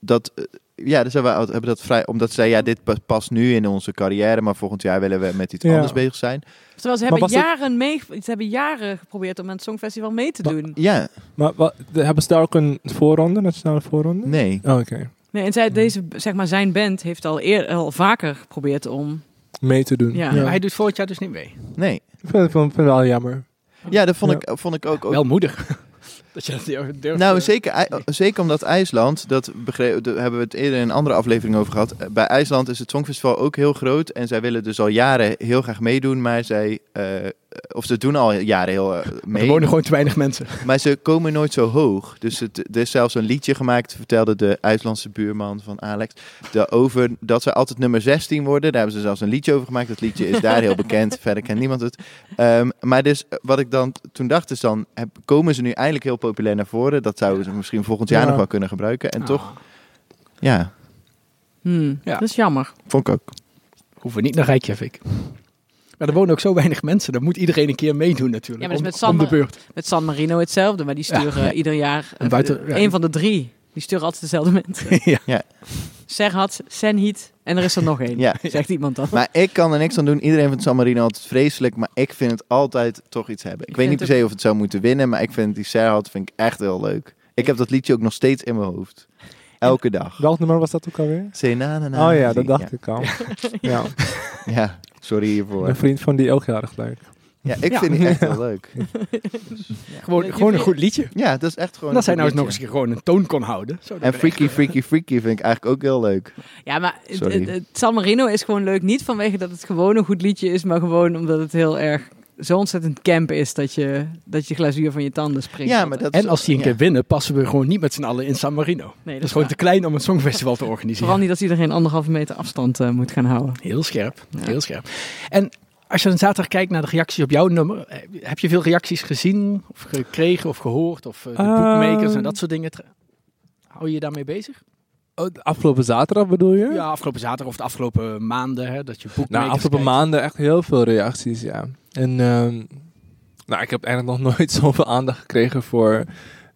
[SPEAKER 3] Dat, eh, ja, dus hebben we hebben dat vrij, omdat ze zeiden, ja, dit pa- past nu in onze carrière, maar volgend jaar willen we met iets
[SPEAKER 4] Ja.
[SPEAKER 3] anders bezig zijn.
[SPEAKER 1] Terwijl ze hebben
[SPEAKER 4] was het-
[SPEAKER 1] jaren mee, ze hebben jaren geprobeerd om aan het Songfestival mee te
[SPEAKER 4] Maar-
[SPEAKER 1] doen.
[SPEAKER 3] Ja,
[SPEAKER 4] Maar wat, hebben ze daar ook een voorronde, nationale voorronde?
[SPEAKER 3] nee.
[SPEAKER 4] Oh, Oké,
[SPEAKER 1] Nee, en zij, deze, zeg maar, zijn band heeft al, eer, al vaker geprobeerd om.
[SPEAKER 4] mee te doen.
[SPEAKER 1] Ja.
[SPEAKER 2] Maar hij doet volgend jaar dus niet mee.
[SPEAKER 3] Nee.
[SPEAKER 4] Ik vind vind het wel jammer.
[SPEAKER 3] Ja, dat vond,
[SPEAKER 4] Ja.
[SPEAKER 3] Ik, vond ik ook. ook
[SPEAKER 2] Wel moedig. Dat je dat durft.
[SPEAKER 3] Nou, zeker, zeker omdat IJsland, dat begreep, daar hebben we het eerder in een andere aflevering over gehad. Eh, Bij IJsland is het Songfestival ook heel groot en zij willen dus al jaren heel graag meedoen, maar zij eh, of ze doen al jaren heel eh, *laughs*
[SPEAKER 2] Er
[SPEAKER 3] mee.
[SPEAKER 2] wonen gewoon te weinig mensen.
[SPEAKER 3] Maar ze komen nooit zo hoog. Dus het, er is zelfs een liedje gemaakt, vertelde de IJslandse buurman van Alex. De over dat ze altijd nummer 16 worden. Daar hebben ze zelfs een liedje over gemaakt. Dat liedje is daar heel bekend. *laughs* Verder kent niemand het. Ehm, maar dus eh, wat ik dan toen dacht is dan, heb, komen ze nu eindelijk heel populair naar voren. Dat zouden ze misschien volgend jaar
[SPEAKER 4] Ja.
[SPEAKER 3] nog wel kunnen gebruiken. En toch,
[SPEAKER 2] Ah,
[SPEAKER 3] ja,
[SPEAKER 1] Hmm,
[SPEAKER 2] Ja.
[SPEAKER 1] Dat is jammer.
[SPEAKER 3] vond ik ook.
[SPEAKER 2] hoeven we niet naar Reykjavik. Maar er wonen ook zo weinig mensen. Dan moet iedereen een keer meedoen natuurlijk.
[SPEAKER 1] Ja, maar dat is
[SPEAKER 2] om,
[SPEAKER 1] met
[SPEAKER 2] om de
[SPEAKER 1] San-
[SPEAKER 2] beurt.
[SPEAKER 1] Met San Marino hetzelfde, maar die
[SPEAKER 2] Ja,
[SPEAKER 1] sturen
[SPEAKER 2] ja.
[SPEAKER 1] ieder jaar
[SPEAKER 2] En buiten-
[SPEAKER 1] eh,
[SPEAKER 2] ja.
[SPEAKER 1] een van de drie. Die sturen altijd dezelfde mensen. *laughs*
[SPEAKER 2] ja.
[SPEAKER 1] Serhat, Senhit en er is er nog één.
[SPEAKER 3] Ja.
[SPEAKER 1] Zegt iemand dan.
[SPEAKER 3] Maar ik kan er niks aan doen. Iedereen vindt San Marino altijd vreselijk. Maar ik vind het altijd toch iets hebben. Ik,
[SPEAKER 1] Ik
[SPEAKER 3] weet niet per se of het zou moeten winnen. Maar ik vind die Serhat vind ik echt heel leuk. Ik heb dat liedje ook nog steeds in mijn hoofd. Elke dag.
[SPEAKER 4] Welk nummer was dat ook alweer?
[SPEAKER 3] Say na, na, na,
[SPEAKER 4] Oh ja, dat
[SPEAKER 3] ja.
[SPEAKER 4] dacht ik al. *laughs* Ja,
[SPEAKER 3] Ja, sorry hiervoor.
[SPEAKER 4] een vriend van die ook heel erg leuk.
[SPEAKER 3] Ja, ik
[SPEAKER 2] Ja.
[SPEAKER 3] vind het echt *laughs* heel leuk.
[SPEAKER 2] Gewoon, gewoon een goed liedje.
[SPEAKER 3] Ja, dat is echt gewoon
[SPEAKER 2] hij
[SPEAKER 3] een
[SPEAKER 2] nou eens nog eens
[SPEAKER 3] liedje.
[SPEAKER 2] gewoon een toon kon houden. Zo, dat
[SPEAKER 3] En
[SPEAKER 2] ben
[SPEAKER 3] Freaky,
[SPEAKER 2] echt-
[SPEAKER 3] Freaky, Freaky vind ik eigenlijk ook heel leuk.
[SPEAKER 1] Ja, maar het,
[SPEAKER 3] Sorry.
[SPEAKER 1] het- het San Marino is gewoon leuk. Niet vanwege dat het gewoon een goed liedje is, maar gewoon omdat het heel erg zo ontzettend camp is dat je, dat je glazuur van je tanden springt.
[SPEAKER 3] Ja, maar dat is-
[SPEAKER 2] En als die een
[SPEAKER 3] ja.
[SPEAKER 2] keer winnen, passen we gewoon niet met z'n allen in San Marino.
[SPEAKER 1] nee,
[SPEAKER 2] Dat is gewoon te klein om een songfestival te organiseren.
[SPEAKER 1] Vooral niet als iedereen anderhalve meter afstand eh, moet gaan houden.
[SPEAKER 2] Heel scherp,
[SPEAKER 1] Ja.
[SPEAKER 2] heel scherp. En als je dan zaterdag kijkt naar de reacties op jouw nummer, eh, heb je veel reacties gezien of gekregen of gehoord of eh, de
[SPEAKER 4] Ehm.
[SPEAKER 2] boekmakers en dat soort dingen? Hou je je daarmee bezig?
[SPEAKER 4] Oh, de afgelopen zaterdag bedoel je?
[SPEAKER 2] Ja, afgelopen zaterdag of de afgelopen maanden, hè, dat je boekmakers
[SPEAKER 4] Nou, afgelopen
[SPEAKER 2] kijkt.
[SPEAKER 4] maanden echt heel veel reacties, ja. En ehm, nou, ik heb eigenlijk nog *laughs* nooit zoveel aandacht gekregen voor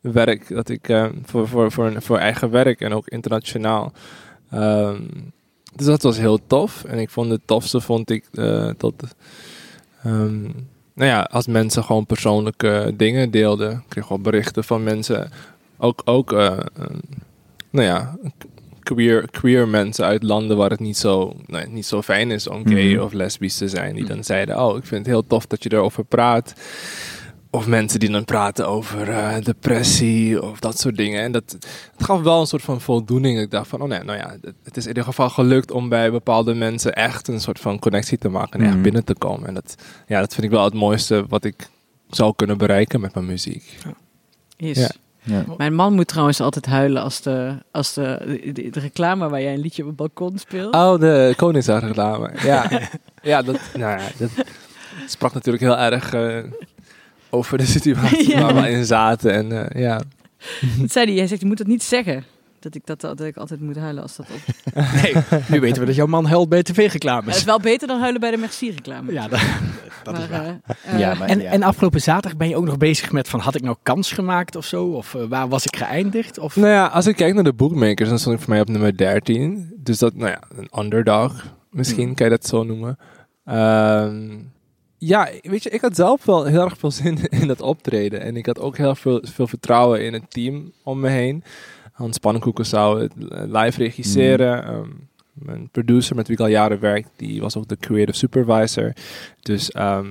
[SPEAKER 4] werk, dat ik, ehm, voor, voor, voor, voor eigen werk en ook internationaal. Ehm, dus dat was heel tof. En ik vond het tofste, vond ik, eh, dat, nou ja, als mensen gewoon persoonlijke dingen deelden. Ik kreeg wel berichten van mensen, ook, ook eh, nou ja, queer, queer mensen uit landen waar het niet zo, nee, niet zo fijn is om gay
[SPEAKER 3] Mhm.
[SPEAKER 4] of lesbisch te zijn. Die dan zeiden, oh, ik vind het heel tof dat je erover praat. Of mensen die dan praten over eh, depressie of dat soort dingen. En dat, het gaf wel een soort van voldoening. Ik dacht van, oh nee, nou ja, het, het is in ieder geval gelukt om bij bepaalde mensen echt een soort van connectie te maken en echt
[SPEAKER 3] Mhm.
[SPEAKER 4] binnen te komen. En dat, ja, dat vind ik wel het mooiste wat ik zou kunnen bereiken met mijn muziek. Ja.
[SPEAKER 3] Ja.
[SPEAKER 1] Mijn man moet trouwens altijd huilen als de, als de, de, de reclame waar jij een liedje op het balkon speelt.
[SPEAKER 4] Oh, de Koningsdag-reclame. Ja, *laughs* ja, dat, nou ja, dat sprak natuurlijk heel erg eh, over de situatie *laughs*
[SPEAKER 1] Ja.
[SPEAKER 4] waar we in zaten. En eh, ja,
[SPEAKER 1] Dat zei hij. Hij zegt, je moet het niet zeggen. Dat ik, dat, dat ik altijd moet huilen als dat op... *laughs*
[SPEAKER 2] Nee, nu weten we dat jouw man huilt bij
[SPEAKER 1] Het
[SPEAKER 2] tv-reclames.
[SPEAKER 1] is wel beter dan huilen bij de Merci-reclame.
[SPEAKER 2] Ja, dat, *laughs* dat is waar.
[SPEAKER 1] eh, eh,
[SPEAKER 3] Ja, maar-
[SPEAKER 2] En,
[SPEAKER 3] ja.
[SPEAKER 2] en afgelopen zaterdag ben je ook nog bezig met van had ik nou kans gemaakt of zo? Of eh, waar was ik geëindigd? Of...
[SPEAKER 4] nou ja, als ik kijk naar de bookmakers, dan stond ik voor mij op nummer 13. Dus dat, nou ja, een underdog. Misschien kan je dat zo noemen. Ehm, ja, weet je, ik had zelf wel heel erg veel zin *laughs* in dat optreden. En ik had ook heel veel, veel vertrouwen in het team om me heen. Hans Pannenkoeken zou het eh, live regisseren. Ehm, mijn producer met wie ik al jaren werk, die was ook de creative supervisor. Dus, ehm,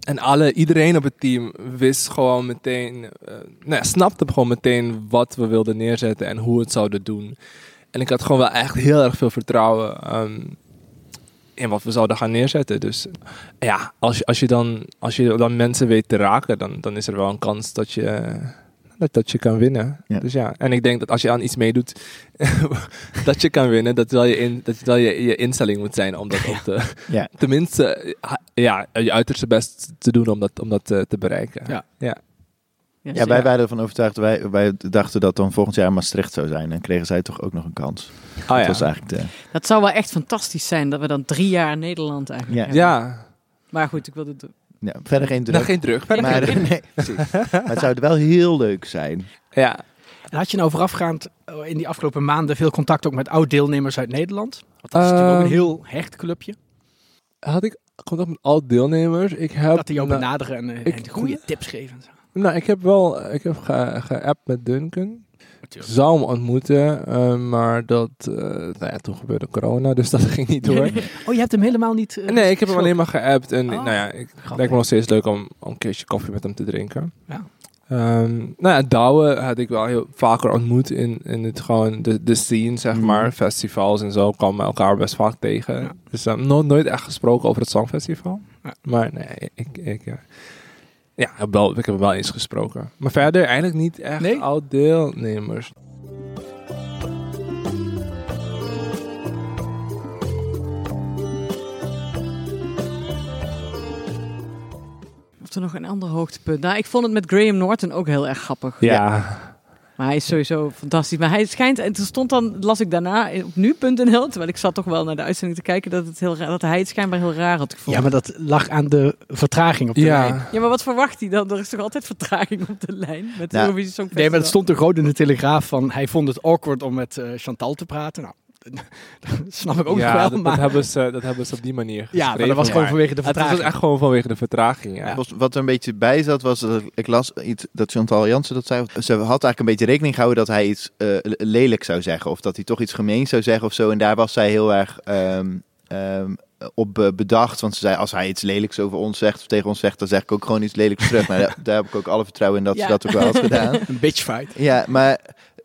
[SPEAKER 4] en alle, iedereen op het team wist gewoon meteen, eh nou ja, snapte gewoon meteen wat we wilden neerzetten en hoe we het zouden doen. En ik had gewoon wel echt heel erg veel vertrouwen ehm, in wat we zouden gaan neerzetten. Dus ja, als je, als je, dan, als je dan mensen weet te raken, dan, dan is er wel een kans dat je, dat, dat je kan winnen.
[SPEAKER 3] Ja.
[SPEAKER 4] Dus ja, en ik denk dat als je aan iets meedoet, *laughs* dat je kan winnen, dat wel je, in, dat wel je, je instelling moet zijn om dat op te, *laughs*
[SPEAKER 3] Ja.
[SPEAKER 4] tenminste, ja, je uiterste best te doen om dat, om dat eh, te bereiken.
[SPEAKER 2] Ja.
[SPEAKER 1] ja,
[SPEAKER 3] Ja,
[SPEAKER 1] zeker.
[SPEAKER 3] wij waren ervan overtuigd. Wij, wij dachten dat dan volgend jaar Maastricht zou zijn. En kregen zij toch ook nog een kans.
[SPEAKER 4] Oh,
[SPEAKER 3] Dat
[SPEAKER 4] ja.
[SPEAKER 3] was eigenlijk de...
[SPEAKER 1] Dat zou wel echt fantastisch zijn dat we dan drie jaar Nederland eigenlijk
[SPEAKER 3] Ja.
[SPEAKER 1] hebben.
[SPEAKER 4] ja,
[SPEAKER 1] Maar goed, ik wilde het...
[SPEAKER 3] Ja, verder geen druk.
[SPEAKER 4] geen druk. verder
[SPEAKER 3] Maar,
[SPEAKER 4] geen druk. *laughs*
[SPEAKER 3] nee, precies. *laughs* maar het zou wel heel leuk zijn.
[SPEAKER 4] Ja.
[SPEAKER 2] En had je nou voorafgaand eh, in die afgelopen maanden veel contact ook met oud-deelnemers uit Nederland? Want dat is natuurlijk ook een
[SPEAKER 4] Ehm,
[SPEAKER 2] heel hecht clubje.
[SPEAKER 4] Had ik contact met al deelnemers? Ik heb,
[SPEAKER 2] Dat die jou
[SPEAKER 4] nou,
[SPEAKER 2] benaderen en, eh,
[SPEAKER 4] ik-
[SPEAKER 2] en goede *laughs* tips geven. en zo.
[SPEAKER 4] nou, ik heb wel, ik heb ge- met Duncan. Ik zou hem ontmoeten, eh, maar dat, eh, nou ja, toen gebeurde corona, *laughs* dus dat ging niet door. *laughs*
[SPEAKER 2] Oh, je hebt hem helemaal niet... eh,
[SPEAKER 4] nee, ik heb hem alleen maar geappt en
[SPEAKER 2] Oh,
[SPEAKER 4] nou ja, ik,
[SPEAKER 2] grappig.
[SPEAKER 4] lijkt me nog steeds leuk om, om een keertje koffie met hem te drinken.
[SPEAKER 2] Ja.
[SPEAKER 4] Ehm, nou ja, Douwe had ik wel heel vaker ontmoet in, in het gewoon de, de scene, zeg
[SPEAKER 2] Mhm.
[SPEAKER 4] maar. Festivals en zo kwamen we elkaar best vaak tegen.
[SPEAKER 2] Ja.
[SPEAKER 4] Dus um, nooit, nooit echt gesproken over het Songfestival.
[SPEAKER 2] Ja.
[SPEAKER 4] Maar nee, ik, ik, ja, ja ik heb wel, ik heb wel eens gesproken. Maar verder eigenlijk niet echt
[SPEAKER 2] Nee?
[SPEAKER 4] oud deelnemers.
[SPEAKER 1] Of er nog een ander hoogtepunt. Nou, ik vond het met Graham Norton ook heel erg grappig.
[SPEAKER 4] Ja,
[SPEAKER 1] Maar hij is sowieso fantastisch. Maar hij schijnt, en toen stond dan, las ik daarna op nu.nl, terwijl ik zat toch wel naar de uitzending te kijken, dat, het heel, raar- dat hij het schijnbaar heel raar had
[SPEAKER 2] Ja,
[SPEAKER 1] gevonden.
[SPEAKER 2] maar dat lag aan de vertraging op de lijn.
[SPEAKER 4] ja.
[SPEAKER 1] Ja, maar wat verwacht hij dan? Er is toch altijd vertraging op de lijn met het
[SPEAKER 3] Nou?
[SPEAKER 2] Nee, maar het stond toch gewoon in de Telegraaf van hij vond het awkward om met eh, Chantal te praten. Nou, dat *laughs* snap ik ook
[SPEAKER 4] ja,
[SPEAKER 2] wel.
[SPEAKER 4] dat,
[SPEAKER 2] maar,
[SPEAKER 4] dat, hebben ze, dat hebben ze op die manier
[SPEAKER 2] ja, maar dat was gewoon vanwege de
[SPEAKER 4] Het was
[SPEAKER 2] vertraging.
[SPEAKER 4] echt gewoon vanwege de vertraging, ja.
[SPEAKER 3] Was- Wat er een beetje bij zat, was dat ik las iets dat Chantal Jansen dat zei. Ze had eigenlijk een beetje rekening gehouden dat hij iets eh, l- lelijk zou zeggen. Of dat hij toch iets gemeens zou zeggen of zo. En daar was zij heel erg ehm, ehm, op eh, bedacht. Want ze zei, als hij iets lelijks over ons zegt of tegen ons zegt, dan zeg ik ook gewoon iets lelijks terug. Maar daar, daar heb ik ook alle vertrouwen in dat
[SPEAKER 1] Ja.
[SPEAKER 3] ze dat ook wel had gedaan. *laughs*
[SPEAKER 2] Een bitch fight.
[SPEAKER 3] Ja, maar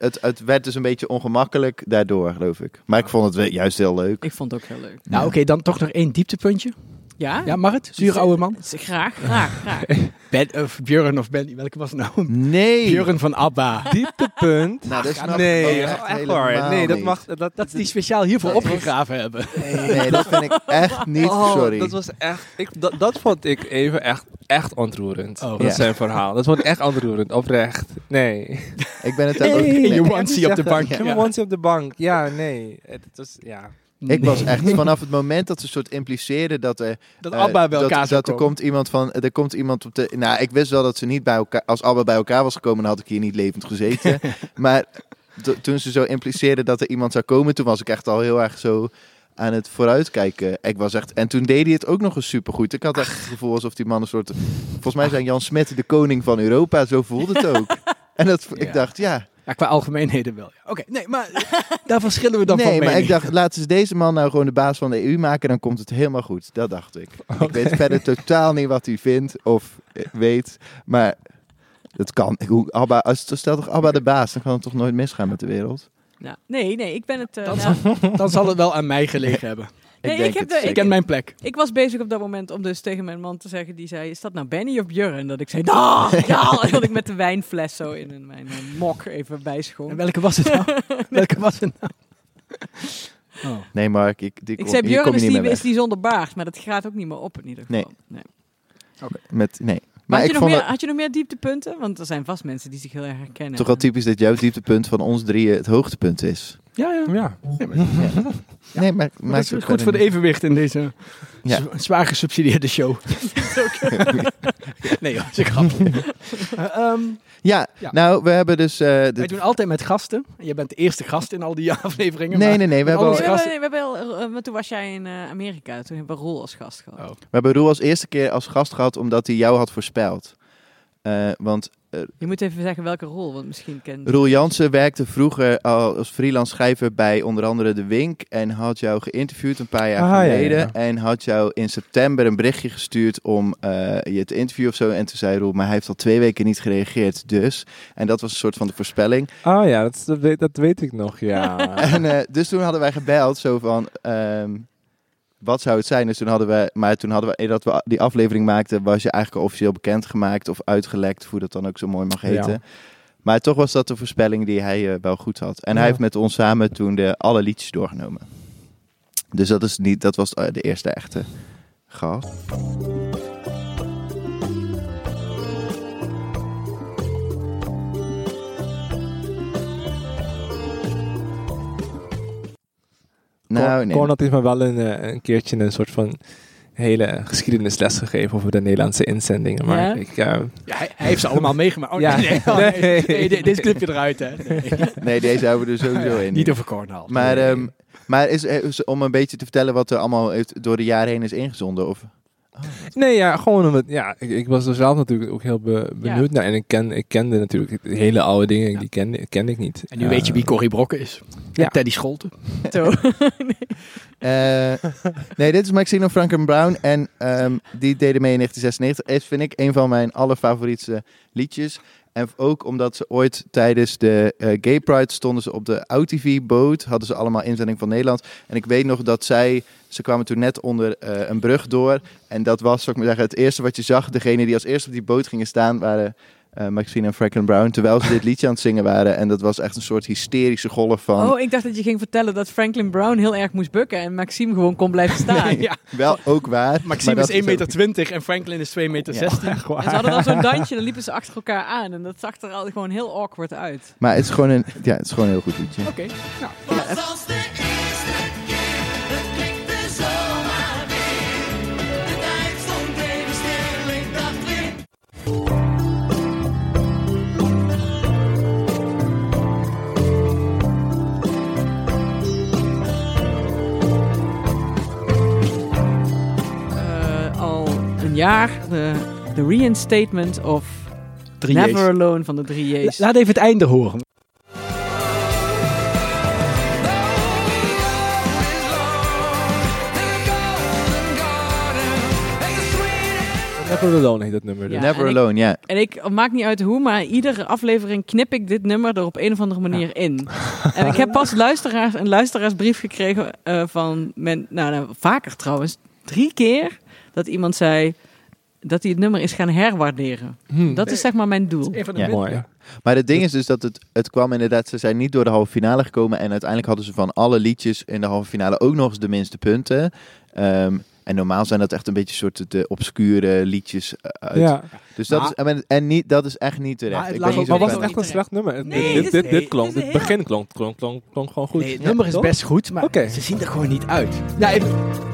[SPEAKER 3] het, het werd dus een beetje ongemakkelijk daardoor, geloof ik. Maar ik vond het juist heel leuk.
[SPEAKER 1] Ik vond het ook heel leuk.
[SPEAKER 2] Nou, oké, dan toch nog één dieptepuntje.
[SPEAKER 1] Ja?
[SPEAKER 2] Ja, mag het? Zure oude man.
[SPEAKER 1] Graag, graag, graag. *laughs*
[SPEAKER 2] Ben, of Björn of Benny, welke was het nou?
[SPEAKER 3] Nee!
[SPEAKER 2] Björn van ABBA.
[SPEAKER 4] Dieptepunt.
[SPEAKER 3] Nou, dat snap
[SPEAKER 4] nee,
[SPEAKER 3] ik
[SPEAKER 4] echt,
[SPEAKER 3] echt
[SPEAKER 4] waar. Nee, dat mag. Dat,
[SPEAKER 2] Dat ze die speciaal hiervoor
[SPEAKER 3] Dat was-
[SPEAKER 2] opgegraven hebben.
[SPEAKER 3] Nee, dat vind ik echt niet,
[SPEAKER 4] Oh,
[SPEAKER 3] sorry.
[SPEAKER 4] Dat was echt. Ik, dat, dat vond ik even echt, echt ontroerend.
[SPEAKER 2] Oh.
[SPEAKER 4] dat
[SPEAKER 3] Ja.
[SPEAKER 4] is zijn verhaal. Dat vond ik echt ontroerend, oprecht. Nee.
[SPEAKER 3] Ik ben het ook
[SPEAKER 2] In
[SPEAKER 3] nee.
[SPEAKER 2] je *laughs* onesie op de bank. Ja.
[SPEAKER 4] een onesie op de bank. Ja, nee. Het was, ja.
[SPEAKER 3] Ik was echt vanaf het moment dat ze soort impliceerden dat er
[SPEAKER 2] Dat
[SPEAKER 3] eh,
[SPEAKER 2] ABBA bij elkaar
[SPEAKER 3] dat,
[SPEAKER 2] zou
[SPEAKER 3] dat er komt iemand van er komt iemand op de nou ik wist wel dat ze niet bij elkaar als ABBA bij elkaar was gekomen dan had ik hier niet levend gezeten. *laughs* Maar toen ze zo impliceerden dat er iemand zou komen toen was ik echt al heel erg zo aan het vooruitkijken. Ik was echt en toen deed hij het ook nog eens supergoed. Ik had echt het gevoel alsof die man een soort volgens mij zijn Jan Smit de koning van Europa zo voelde het ook. *laughs* En dat
[SPEAKER 2] Ja.
[SPEAKER 3] ik dacht ja
[SPEAKER 2] Ja, qua algemeenheden wel. ja. Oké, nee, maar *laughs* daar verschillen we dan van
[SPEAKER 3] nee, maar ik dacht, laten ze deze man nou gewoon de baas van de EU maken, dan komt het helemaal goed. Dat dacht ik. Ik weet verder *laughs* totaal niet wat hij vindt of eh, weet, maar het kan. Hoe, Abba, als het stel toch Abba de baas, dan kan het toch nooit misgaan met de wereld?
[SPEAKER 1] Ja. Nee, nee, ik ben het... eh,
[SPEAKER 2] Dan
[SPEAKER 1] nou,
[SPEAKER 2] Dan zal het wel aan mij gelegen *laughs* hebben.
[SPEAKER 1] Nee,
[SPEAKER 3] ik denk
[SPEAKER 1] ik heb de-
[SPEAKER 2] Ik ken mijn plek.
[SPEAKER 1] ik was bezig op dat moment om dus tegen mijn man te zeggen, die zei, is dat nou Benny of Björn? Dat ik zei, nou, *laughs* ja, en dat ik met de wijnfles zo in mijn mok even
[SPEAKER 2] En
[SPEAKER 1] bijschonk.
[SPEAKER 2] welke was het nou? *laughs* welke was het nou? *laughs* Oh.
[SPEAKER 3] Nee, Mark, ik, die
[SPEAKER 1] Ik
[SPEAKER 3] kom,
[SPEAKER 1] zei, Björn
[SPEAKER 3] kom
[SPEAKER 1] is die, is die zonder baard, maar dat gaat ook niet meer op in ieder geval.
[SPEAKER 3] Nee.
[SPEAKER 1] nee.
[SPEAKER 3] Met, nee.
[SPEAKER 1] Maar
[SPEAKER 3] Maar
[SPEAKER 1] had,
[SPEAKER 3] ik
[SPEAKER 1] je nog meer, had je nog meer dieptepunten? Want er zijn vast mensen die zich heel erg herkennen.
[SPEAKER 3] toch wel typisch dat jouw dieptepunt van ons drieën het hoogtepunt is.
[SPEAKER 2] Ja, ja.
[SPEAKER 4] Ja.
[SPEAKER 2] Nee, maar, *laughs*
[SPEAKER 3] Nee, maar,
[SPEAKER 2] dat is goed voor de evenwicht in deze
[SPEAKER 3] Ja.
[SPEAKER 2] zwaar gesubsidieerde show. *laughs* *laughs* nee, een grap. Eh, ehm,
[SPEAKER 3] niet. Ja,
[SPEAKER 2] Ja.
[SPEAKER 3] nou, we hebben dus... eh,
[SPEAKER 2] wij doen altijd met gasten. Je bent de eerste gast in al die afleveringen.
[SPEAKER 3] Nee,
[SPEAKER 2] maar-
[SPEAKER 3] nee, nee, we hebben
[SPEAKER 2] al
[SPEAKER 1] Nee, we hebben, we hebben, al- eh, maar toen was jij in eh, Amerika. Toen hebben we Roel als gast gehad.
[SPEAKER 2] Oh.
[SPEAKER 3] We hebben Roel als eerste keer als gast gehad omdat hij jou had voorspeld. Eh, want
[SPEAKER 1] Je moet even zeggen welke rol, want misschien kent...
[SPEAKER 3] Roel Jansen werkte vroeger al als freelance schrijver bij onder andere De Wink. En had jou geïnterviewd een paar jaar
[SPEAKER 4] Ah,
[SPEAKER 3] geleden.
[SPEAKER 4] ja.
[SPEAKER 3] En had jou in september een berichtje gestuurd om eh, je te interviewen of zo. En toen zei Roel, maar hij heeft al twee weken niet gereageerd. Dus. En dat was een soort van de voorspelling.
[SPEAKER 4] Ah ja, dat, dat, weet, dat weet ik nog, ja. *laughs*
[SPEAKER 3] En eh, dus toen hadden wij gebeld, zo van, ehm, wat zou het zijn? Dus toen hadden we, maar toen hadden we, eer dat we die aflevering maakten, was je eigenlijk officieel bekendgemaakt of uitgelekt, hoe dat dan ook zo mooi mag heten.
[SPEAKER 4] Ja.
[SPEAKER 3] Maar toch was dat de voorspelling die hij eh, wel goed had. En
[SPEAKER 4] Ja.
[SPEAKER 3] hij heeft met ons samen toen de alle liedjes doorgenomen. Dus dat, is niet, dat was eh, de eerste echte gast. Nou, nee.
[SPEAKER 4] Heeft me wel een, eh, een keertje een soort van hele geschiedenisles gegeven over de Nederlandse inzendingen. Maar
[SPEAKER 1] Ja?
[SPEAKER 4] ik, eh,
[SPEAKER 2] Ja, hij, hij heeft ze allemaal meegemaakt. Oh,
[SPEAKER 4] Ja.
[SPEAKER 2] nee, nee, oh, nee.
[SPEAKER 4] Nee.
[SPEAKER 2] Nee, de- deze knip je eruit, hè. Nee. *laughs*
[SPEAKER 3] Nee, deze houden we er sowieso in.
[SPEAKER 2] Niet over Cornhal.
[SPEAKER 3] Maar,
[SPEAKER 2] Nee.
[SPEAKER 3] ehm, maar is, is- om een beetje te vertellen wat er allemaal heeft, door de jaren heen is ingezonden? Of?
[SPEAKER 4] Nee, ja, gewoon omdat, ja, ik, ik was er zelf natuurlijk ook heel be- benieuwd naar. En ik, ken, ik kende natuurlijk de hele oude dingen,
[SPEAKER 2] Ja.
[SPEAKER 4] die kende, kende ik niet.
[SPEAKER 2] en nu weet je
[SPEAKER 4] Eh,
[SPEAKER 2] wie Corrie Brokken is.
[SPEAKER 4] Ja.
[SPEAKER 2] En Teddy Scholten.
[SPEAKER 1] Zo. *laughs* *laughs*
[SPEAKER 3] Eh, nee, dit is Maxine Franken Brown. En ehm, die deden mee in 1996. Is, vind ik, een van mijn allerfavorietste liedjes. En ook omdat ze ooit tijdens de eh, Gay Pride stonden ze op de OutTV-boot. Hadden ze allemaal inzending van Nederland. En ik weet nog dat zij, ze kwamen toen net onder eh, een brug door. En dat was, zou ik maar zeggen, het eerste wat je zag. Degene die als eerste op die boot gingen staan waren eh, Maxine en Franklin Brown. Terwijl ze dit liedje aan het zingen waren. En dat was echt een soort hysterische golf van...
[SPEAKER 1] Oh, ik dacht dat je ging vertellen dat Franklin Brown heel erg moest bukken en Maxime gewoon kon blijven staan. *laughs*
[SPEAKER 2] ja.
[SPEAKER 3] Wel ook waar.
[SPEAKER 2] Maxime
[SPEAKER 3] maar
[SPEAKER 2] is
[SPEAKER 3] dat
[SPEAKER 2] 1,20 meter en Franklin is 2,16 meter.
[SPEAKER 3] Ja. *laughs*
[SPEAKER 2] 16.
[SPEAKER 1] En ze hadden dan zo'n dansje, dan liepen ze achter elkaar aan. En dat zag er al gewoon heel awkward uit.
[SPEAKER 3] Maar het is gewoon een, ja, het is gewoon een heel goed liedje.
[SPEAKER 2] Oké, nou.
[SPEAKER 1] Ja, een jaar de, de reinstatement of
[SPEAKER 2] Drie
[SPEAKER 1] Never
[SPEAKER 2] J's.
[SPEAKER 1] Alone van de drie J's.
[SPEAKER 2] Laat even het einde horen.
[SPEAKER 4] Never Alone heet dat nummer. dus.
[SPEAKER 1] Ja,
[SPEAKER 3] Never
[SPEAKER 1] ik-
[SPEAKER 3] Alone, ja.
[SPEAKER 1] En ik maakt niet uit hoe, maar iedere aflevering knip ik dit nummer er op een of andere manier in. *laughs* En ik heb pas luisteraars, een luisteraarsbrief gekregen eh, van men, nou, nou, vaker trouwens, drie keer dat iemand zei dat hij het nummer is gaan herwaarderen.
[SPEAKER 4] Hm.
[SPEAKER 1] Dat is zeg maar mijn doel.
[SPEAKER 2] Een van de
[SPEAKER 3] Ja.
[SPEAKER 4] Mooi.
[SPEAKER 3] Maar het ding is dus dat het, het kwam inderdaad, ze zijn niet door de halve finale gekomen. En uiteindelijk hadden ze van alle liedjes in de halve finale ook nog eens de minste punten. Ehm, en normaal zijn dat echt een beetje soort de obscure liedjes eh, uit.
[SPEAKER 4] Ja.
[SPEAKER 3] Dus dat
[SPEAKER 2] Maar-
[SPEAKER 3] is, en, en niet, dat is echt niet terecht.
[SPEAKER 2] Maar
[SPEAKER 3] Ik ben niet
[SPEAKER 4] Maar was het echt een slecht nummer? Het-
[SPEAKER 1] Nee,
[SPEAKER 4] dit,
[SPEAKER 1] dit-
[SPEAKER 4] dit, dit
[SPEAKER 2] nee,
[SPEAKER 4] klonk,
[SPEAKER 1] dit
[SPEAKER 4] het begin klonk, klonk, klonk, klonk gewoon goed.
[SPEAKER 2] Nee, het nummer is best goed, maar ze zien er gewoon niet uit. Ja, even-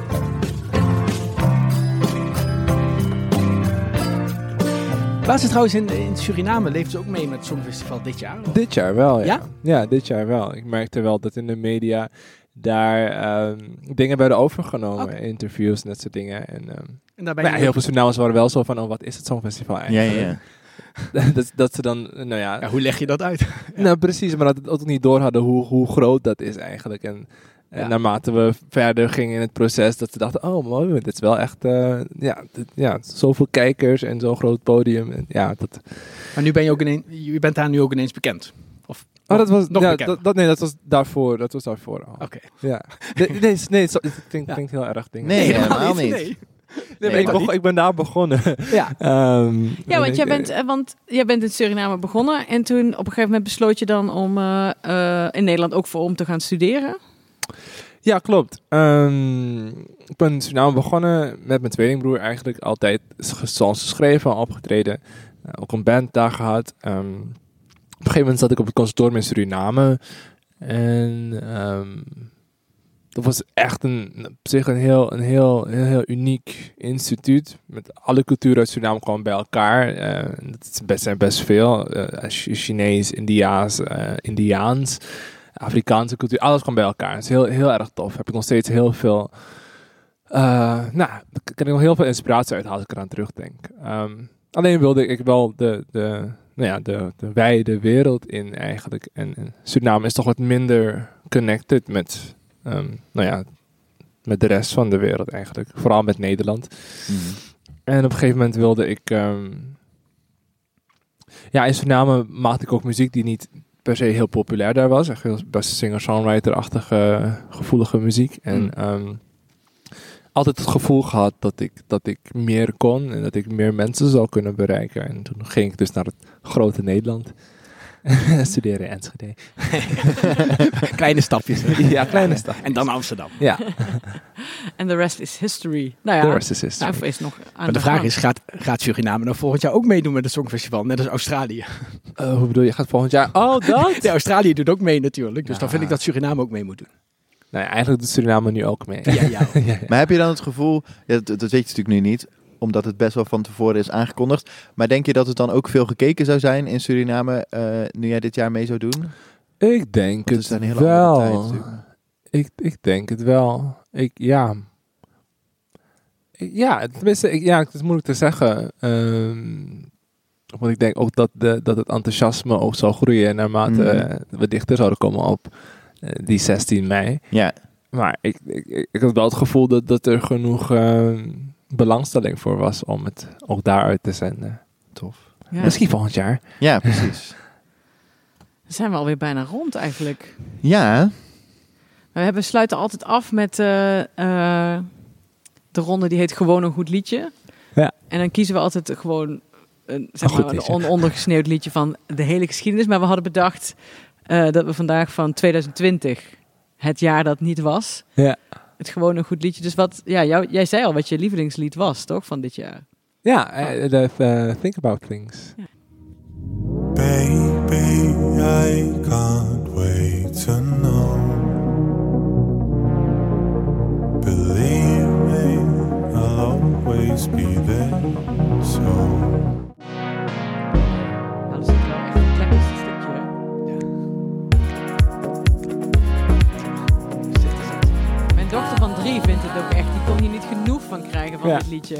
[SPEAKER 2] Waar ze trouwens in, in Suriname leeft ze ook mee met het Songfestival dit jaar? of?
[SPEAKER 4] Dit jaar wel, ja.
[SPEAKER 2] Ja?
[SPEAKER 4] ja. dit jaar wel. Ik merkte wel dat in de media daar ehm, dingen werden overgenomen. Interviews en dat soort dingen. En, ehm,
[SPEAKER 2] En daarbij
[SPEAKER 4] maar ja, heel veel Surinamers waren wel zo van, oh, wat is het Songfestival
[SPEAKER 3] Ja,
[SPEAKER 4] eigenlijk?
[SPEAKER 3] ja, *laughs*
[SPEAKER 4] dat, dat ze dan, nou ja,
[SPEAKER 2] Ja, hoe leg je dat uit?
[SPEAKER 4] nou precies, maar dat het ook niet door hadden hoe, hoe groot dat is eigenlijk. En, en
[SPEAKER 2] Ja.
[SPEAKER 4] naarmate we verder gingen in het proces, dat ze dachten, oh mooi, dit is wel echt, eh, ja, dit- ja, zoveel kijkers en zo'n groot podium. En, ja, dat,
[SPEAKER 2] Maar nu ben je ook ineens, je bent daar nu ook ineens bekend. Of
[SPEAKER 4] oh, dat was,
[SPEAKER 2] nog
[SPEAKER 4] ja,
[SPEAKER 2] bekender.
[SPEAKER 4] dat, dat, nee, dat was daarvoor, dat was daarvoor al.
[SPEAKER 2] Oké.
[SPEAKER 4] Ja. Nee, nee, nee, het, het klinkt,
[SPEAKER 2] Ja.
[SPEAKER 4] klinkt heel erg ding.
[SPEAKER 3] Nee, helemaal niet.
[SPEAKER 2] Nee.
[SPEAKER 4] Nee, ik, begon- ik ben daar begonnen.
[SPEAKER 2] Ja.
[SPEAKER 4] Ehm,
[SPEAKER 1] Ja, want
[SPEAKER 4] ik,
[SPEAKER 1] jij, bent, eh, want jij bent in Suriname begonnen en toen op een gegeven moment besloot je dan om eh, eh, in Nederland ook voor om te gaan studeren.
[SPEAKER 4] Ja, klopt. Ehm, ik ben in Suriname begonnen met mijn tweelingbroer eigenlijk. Altijd songs geschreven, opgetreden. Eh, ook een band daar gehad. Ehm, op een gegeven moment zat ik op het conservatorium in Suriname. En ehm, dat was echt een, op zich een heel, een heel, heel, uniek instituut. Met alle culturen uit Suriname kwamen bij elkaar. Eh, dat is best, zijn best veel. Ch- Chinees, Indiaas, Indiaans. Afrikaanse cultuur, alles kwam bij elkaar. Het is heel, heel erg tof. Heb ik nog steeds heel veel. eh nou, daar kan ik nog heel veel inspiratie uithalen als ik eraan terugdenk. Ehm, alleen wilde ik wel de, de, nou ja, de, de wijde wereld in eigenlijk. En, en Suriname is toch wat minder connected met, ehm, nou ja, met de rest van de wereld eigenlijk. Vooral met Nederland.
[SPEAKER 3] Mhm.
[SPEAKER 4] En op een gegeven moment wilde ik. ehm, ja, in Suriname maakte ik ook muziek die niet per se heel populair daar was. Echt best singer-songwriter-achtige gevoelige muziek. En
[SPEAKER 3] Mm.
[SPEAKER 4] ehm, altijd het gevoel gehad dat ik, dat ik meer kon en dat ik meer mensen zou kunnen bereiken. En toen ging ik dus naar het grote Nederland. *laughs* Studeren in Enschede. *laughs*
[SPEAKER 2] Kleine stapjes.
[SPEAKER 4] ja, kleine stad.
[SPEAKER 2] En dan Amsterdam.
[SPEAKER 4] Ja, *laughs*
[SPEAKER 1] En the rest is history. Nou ja,
[SPEAKER 4] de rest is history.
[SPEAKER 1] nou, is nog aan
[SPEAKER 2] Maar de vraag
[SPEAKER 1] gang.
[SPEAKER 2] is, gaat, gaat Suriname nou volgend jaar ook meedoen met het Songfestival? Net als Australië.
[SPEAKER 4] Eh, hoe bedoel je? Gaat volgend jaar... Oh, dat?
[SPEAKER 2] Ja, Australië doet ook mee natuurlijk. Dus dan vind ik dat Suriname ook mee moet doen.
[SPEAKER 4] Nou, ja, eigenlijk doet Suriname nu ook mee.
[SPEAKER 2] Ja, ja.
[SPEAKER 4] Ja, ja.
[SPEAKER 3] Maar heb je dan het gevoel, ja, dat, dat weet je natuurlijk nu niet, omdat het best wel van tevoren is aangekondigd. Maar denk je dat het dan ook veel gekeken zou zijn in Suriname eh, nu jij dit jaar mee zou doen?
[SPEAKER 4] Ik denk
[SPEAKER 3] het is
[SPEAKER 4] het
[SPEAKER 3] een hele andere tijd
[SPEAKER 4] wel.
[SPEAKER 3] natuurlijk.
[SPEAKER 4] ik, ik denk het wel. Ik, ja. Ik- ja, tenminste, ik, ja, het is moeilijk te zeggen. Ehm, want ik denk ook dat, de, dat het enthousiasme ook zal groeien naarmate eh, we dichter zouden komen op eh, die 16 mei.
[SPEAKER 3] Ja,
[SPEAKER 4] Maar ik, ik, ik, ik had wel het gevoel dat, dat er genoeg ehm, belangstelling voor was om het ook daaruit te zenden.
[SPEAKER 3] tof.
[SPEAKER 1] Ja.
[SPEAKER 4] Misschien volgend jaar.
[SPEAKER 3] Ja, precies. *laughs*
[SPEAKER 1] Dan zijn we alweer bijna rond eigenlijk.
[SPEAKER 3] ja,
[SPEAKER 1] We hebben, sluiten altijd af met eh, eh, de ronde die heet Gewoon een goed liedje.
[SPEAKER 4] Ja.
[SPEAKER 1] En dan kiezen we altijd gewoon een, zeg maar, een on- ondergesneeuwd liedje van de hele geschiedenis. Maar we hadden bedacht eh, dat we vandaag van 2020, het jaar dat niet was,
[SPEAKER 4] Ja.
[SPEAKER 1] Het gewoon een goed liedje. Dus wat, ja, jou, jij zei al wat je lievelingslied was, toch, van dit jaar?
[SPEAKER 4] Ja, dat, eh, Think About Things.
[SPEAKER 5] Baby, I can't wait to know. Believe me, I'll always be there. So.
[SPEAKER 1] Van
[SPEAKER 4] Ja.
[SPEAKER 1] dit liedje.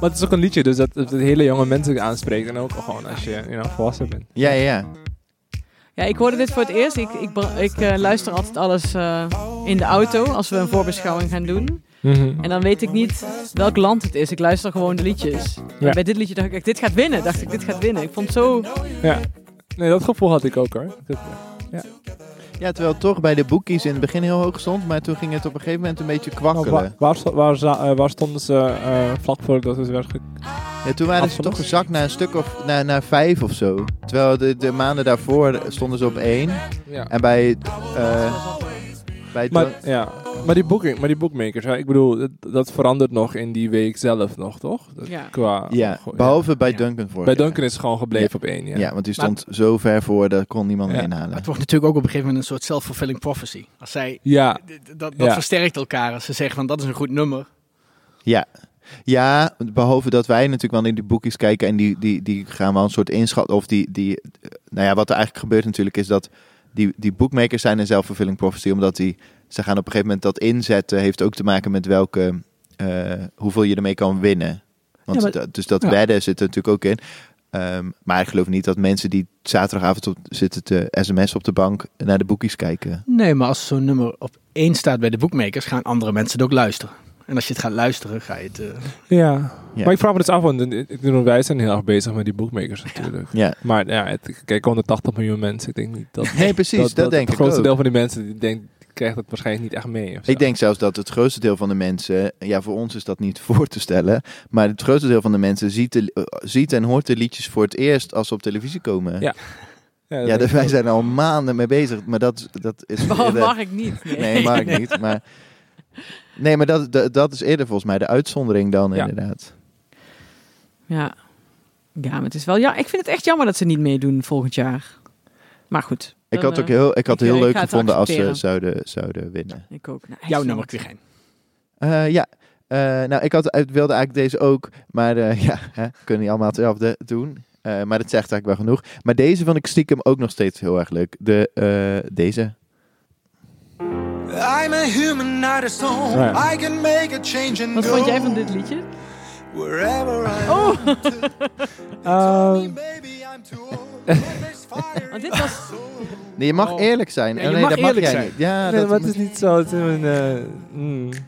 [SPEAKER 4] Maar het is ook een liedje, dus dat dat het hele jonge mensen aanspreekt. En ook gewoon als je you know, volwassen bent.
[SPEAKER 3] ja, ja, ja.
[SPEAKER 1] Ja, ik hoorde dit voor het eerst. Ik, ik, ik eh, luister altijd alles eh, in de auto als we een voorbeschouwing gaan doen. En dan weet ik niet welk land het is. Ik luister gewoon de liedjes.
[SPEAKER 4] Ja.
[SPEAKER 1] Bij dit liedje dacht ik, dit gaat winnen. Dacht ik, dit gaat winnen. Ik vond het zo...
[SPEAKER 4] Ja. Nee, dat gevoel had ik ook hoor. Dat,
[SPEAKER 3] Ja, terwijl het toch bij de boekies in het begin heel hoog stond, maar toen ging het op een gegeven moment een beetje kwakkelen.
[SPEAKER 4] waar, waar, waar, eh, waar stonden ze eh, vlak voordat het werd
[SPEAKER 3] Ja, toen waren ze toch gezakt naar een stuk of naar, naar vijf of zo. Terwijl de, de maanden daarvoor stonden ze op één.
[SPEAKER 4] Ja.
[SPEAKER 3] En bij, eh bij
[SPEAKER 4] Maar, ja. maar, die booking, maar die bookmakers, hè, ik bedoel, dat, dat verandert nog in die week zelf nog, toch? Dat-
[SPEAKER 1] Ja.
[SPEAKER 4] Qua,
[SPEAKER 3] ja,
[SPEAKER 4] goh,
[SPEAKER 3] behalve bij. Duncan voor.
[SPEAKER 4] Bij Duncan is het gewoon gebleven op één, ja.
[SPEAKER 3] Ja. want die stond zo ver voor, daar kon niemand inhalen.
[SPEAKER 2] Maar het wordt natuurlijk ook op een gegeven moment een soort self-fulfilling prophecy. Als zij,
[SPEAKER 4] Ja,
[SPEAKER 2] d- d- dat, dat
[SPEAKER 4] Ja.
[SPEAKER 2] versterkt elkaar. Als ze zeggen van dat is een goed nummer.
[SPEAKER 3] Ja. Ja, behalve dat wij natuurlijk wel in die boekjes kijken en die, die, die gaan wel een soort inschatten. Of die, die, nou ja, wat er eigenlijk gebeurt natuurlijk is dat die, die boekmakers zijn een self-fulfilling prophecy. Omdat die, ze gaan op een gegeven moment dat inzetten. Heeft ook te maken met welke, eh, hoeveel je ermee kan winnen. Want
[SPEAKER 2] Ja, maar-
[SPEAKER 3] dat- dus dat
[SPEAKER 2] ja.
[SPEAKER 3] wedden zit er natuurlijk ook in. Ehm, maar ik geloof niet dat mensen die zaterdagavond op, zitten te sms op de bank naar de boekjes kijken.
[SPEAKER 2] Nee, maar als zo'n nummer op één staat bij de boekmakers, gaan andere mensen het ook luisteren. En als je het gaat luisteren, ga je het... eh,
[SPEAKER 4] ja.
[SPEAKER 3] Ja.
[SPEAKER 4] Maar ik vraag me dus af, want wij zijn heel erg bezig met die bookmakers natuurlijk.
[SPEAKER 3] Ja.
[SPEAKER 4] Maar ja, het, kijk, 180 miljoen mensen, ik denk niet dat...
[SPEAKER 3] Nee, precies, dat, denk
[SPEAKER 4] Het
[SPEAKER 3] ik
[SPEAKER 4] grootste
[SPEAKER 3] ook.
[SPEAKER 4] deel van die mensen, die, denkt, krijgt dat waarschijnlijk niet echt mee.
[SPEAKER 3] Ik denk zelfs dat het grootste deel van de mensen, ja, voor ons is dat niet *laughs* voor te stellen, maar het grootste deel van de mensen ziet, de, eh, ziet en hoort de liedjes voor het eerst als ze op televisie komen.
[SPEAKER 4] Ja, *laughs* Ja,
[SPEAKER 3] dus wij zijn al maanden mee bezig, maar dat, dat is. *laughs*
[SPEAKER 1] Mag, mag ik niet. Nee.
[SPEAKER 3] Nee, mag ik niet. Maar, nee, maar dat, dat, dat is eerder volgens mij de uitzondering dan
[SPEAKER 4] Ja.
[SPEAKER 3] inderdaad.
[SPEAKER 1] Ja. ja, maar het is wel... Ja, ik vind het echt jammer dat ze niet meedoen volgend jaar. Maar goed.
[SPEAKER 3] Ik
[SPEAKER 1] dan,
[SPEAKER 3] had ook
[SPEAKER 1] eh,
[SPEAKER 3] heel, ik had
[SPEAKER 1] ik,
[SPEAKER 3] heel
[SPEAKER 1] eh,
[SPEAKER 3] leuk gevonden als ze zouden, zouden winnen.
[SPEAKER 1] Ik ook. Nou,
[SPEAKER 2] jouw nummer, Quirijn.
[SPEAKER 3] Eh, ja, Eh, nou, ik had, ik wilde eigenlijk deze ook, maar eh, *laughs* ja, hè, kunnen niet allemaal hetzelfde doen. Eh, maar dat zegt eigenlijk wel genoeg. Maar deze vond ik stiekem ook nog steeds heel erg leuk. De, eh, deze.
[SPEAKER 5] I'm a human, not a stone.
[SPEAKER 4] Ja.
[SPEAKER 5] I can make a change and
[SPEAKER 1] Wat
[SPEAKER 5] go
[SPEAKER 1] vond jij van dit liedje?
[SPEAKER 5] wherever I
[SPEAKER 1] Oh. *laughs*
[SPEAKER 4] Ehm, *laughs*
[SPEAKER 5] fire
[SPEAKER 1] want dit was...
[SPEAKER 3] Nee, je mag
[SPEAKER 2] Oh.
[SPEAKER 3] eerlijk zijn.
[SPEAKER 2] Ja, je
[SPEAKER 3] nee,
[SPEAKER 2] mag
[SPEAKER 3] dat mag
[SPEAKER 2] eerlijk
[SPEAKER 3] jij
[SPEAKER 2] zijn.
[SPEAKER 3] niet. Ja,
[SPEAKER 4] nee,
[SPEAKER 3] dat,
[SPEAKER 4] maar het is niet zo. Het is een, eh, mm.
[SPEAKER 2] Ik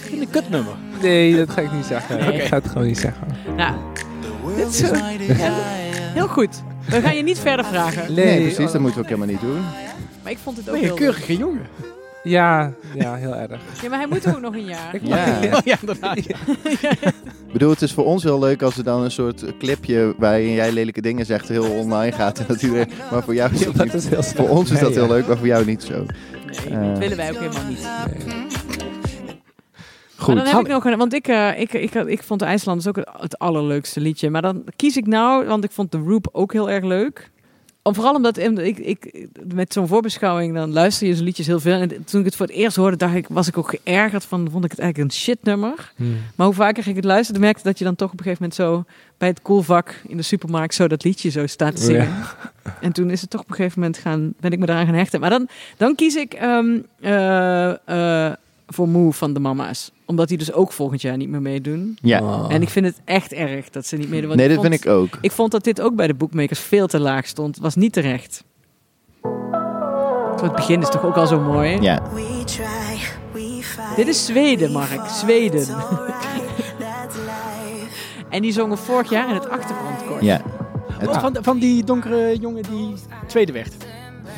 [SPEAKER 2] vind een kutnummer.
[SPEAKER 4] Nee, dat ga ik niet zeggen.
[SPEAKER 1] Nee.
[SPEAKER 4] Ik ga het gewoon niet zeggen.
[SPEAKER 1] Nou, dit is heel goed. We gaan je niet verder vragen.
[SPEAKER 3] nee, precies. Dat moeten we ook helemaal niet doen.
[SPEAKER 1] Maar ik vond het ook heel
[SPEAKER 2] een keurige jongen?
[SPEAKER 4] Ja, ja, heel erg.
[SPEAKER 1] Ja, maar hij moet ook nog een jaar.
[SPEAKER 3] Ja.
[SPEAKER 2] Oh, ja, inderdaad.
[SPEAKER 3] Ik bedoel, het is voor ons heel leuk als er dan een soort clipje waarin jij lelijke dingen zegt heel online gaat. En dat iedereen, maar voor jou is dat
[SPEAKER 4] Dat
[SPEAKER 3] niet.
[SPEAKER 4] is heel
[SPEAKER 3] Voor ons is dat heel
[SPEAKER 4] ja.
[SPEAKER 3] leuk, maar voor jou niet zo.
[SPEAKER 1] Nee,
[SPEAKER 3] Eh.
[SPEAKER 1] dat willen wij ook helemaal niet.
[SPEAKER 3] Goed.
[SPEAKER 1] Maar dan heb ik nog een, want ik, eh, ik, ik, ik vond de IJslanders ook het, het allerleukste liedje. Maar dan kies ik nou, want ik vond de Roop ook heel erg leuk. Om, vooral omdat ik, ik, ik met zo'n voorbeschouwing, dan luister je zo'n liedjes heel veel. En toen ik het voor het eerst hoorde, dacht ik, was ik ook geërgerd van, vond ik het eigenlijk een shitnummer.
[SPEAKER 4] Hmm.
[SPEAKER 1] Maar hoe vaker ik het luisterde, merkte dat je dan toch op een gegeven moment zo bij het koelvak in de supermarkt zo dat liedje zo staat te zingen. *laughs* En toen is het toch op een gegeven moment gaan, ben ik me daaraan gaan hechten. Maar dan, dan kies ik ehm, eh, eh, voor Moe van de mama's. Omdat die dus ook volgend jaar niet meer meedoen.
[SPEAKER 3] Ja.
[SPEAKER 4] Oh.
[SPEAKER 1] En ik vind het echt erg dat ze niet meedoen. want
[SPEAKER 3] Nee, dat
[SPEAKER 1] vond,
[SPEAKER 3] vind ik ook.
[SPEAKER 1] Ik vond dat dit ook bij de boekmakers veel te laag stond. Het was niet terecht. Het begin is toch ook al zo mooi.
[SPEAKER 3] Ja.
[SPEAKER 6] We try, we fight.
[SPEAKER 1] Dit is Zweden, Mark. Zweden. *laughs* En die zongen vorig jaar in het achtergrondkoor.
[SPEAKER 3] Ja. Het
[SPEAKER 2] Van, van die donkere jongen die tweede werd.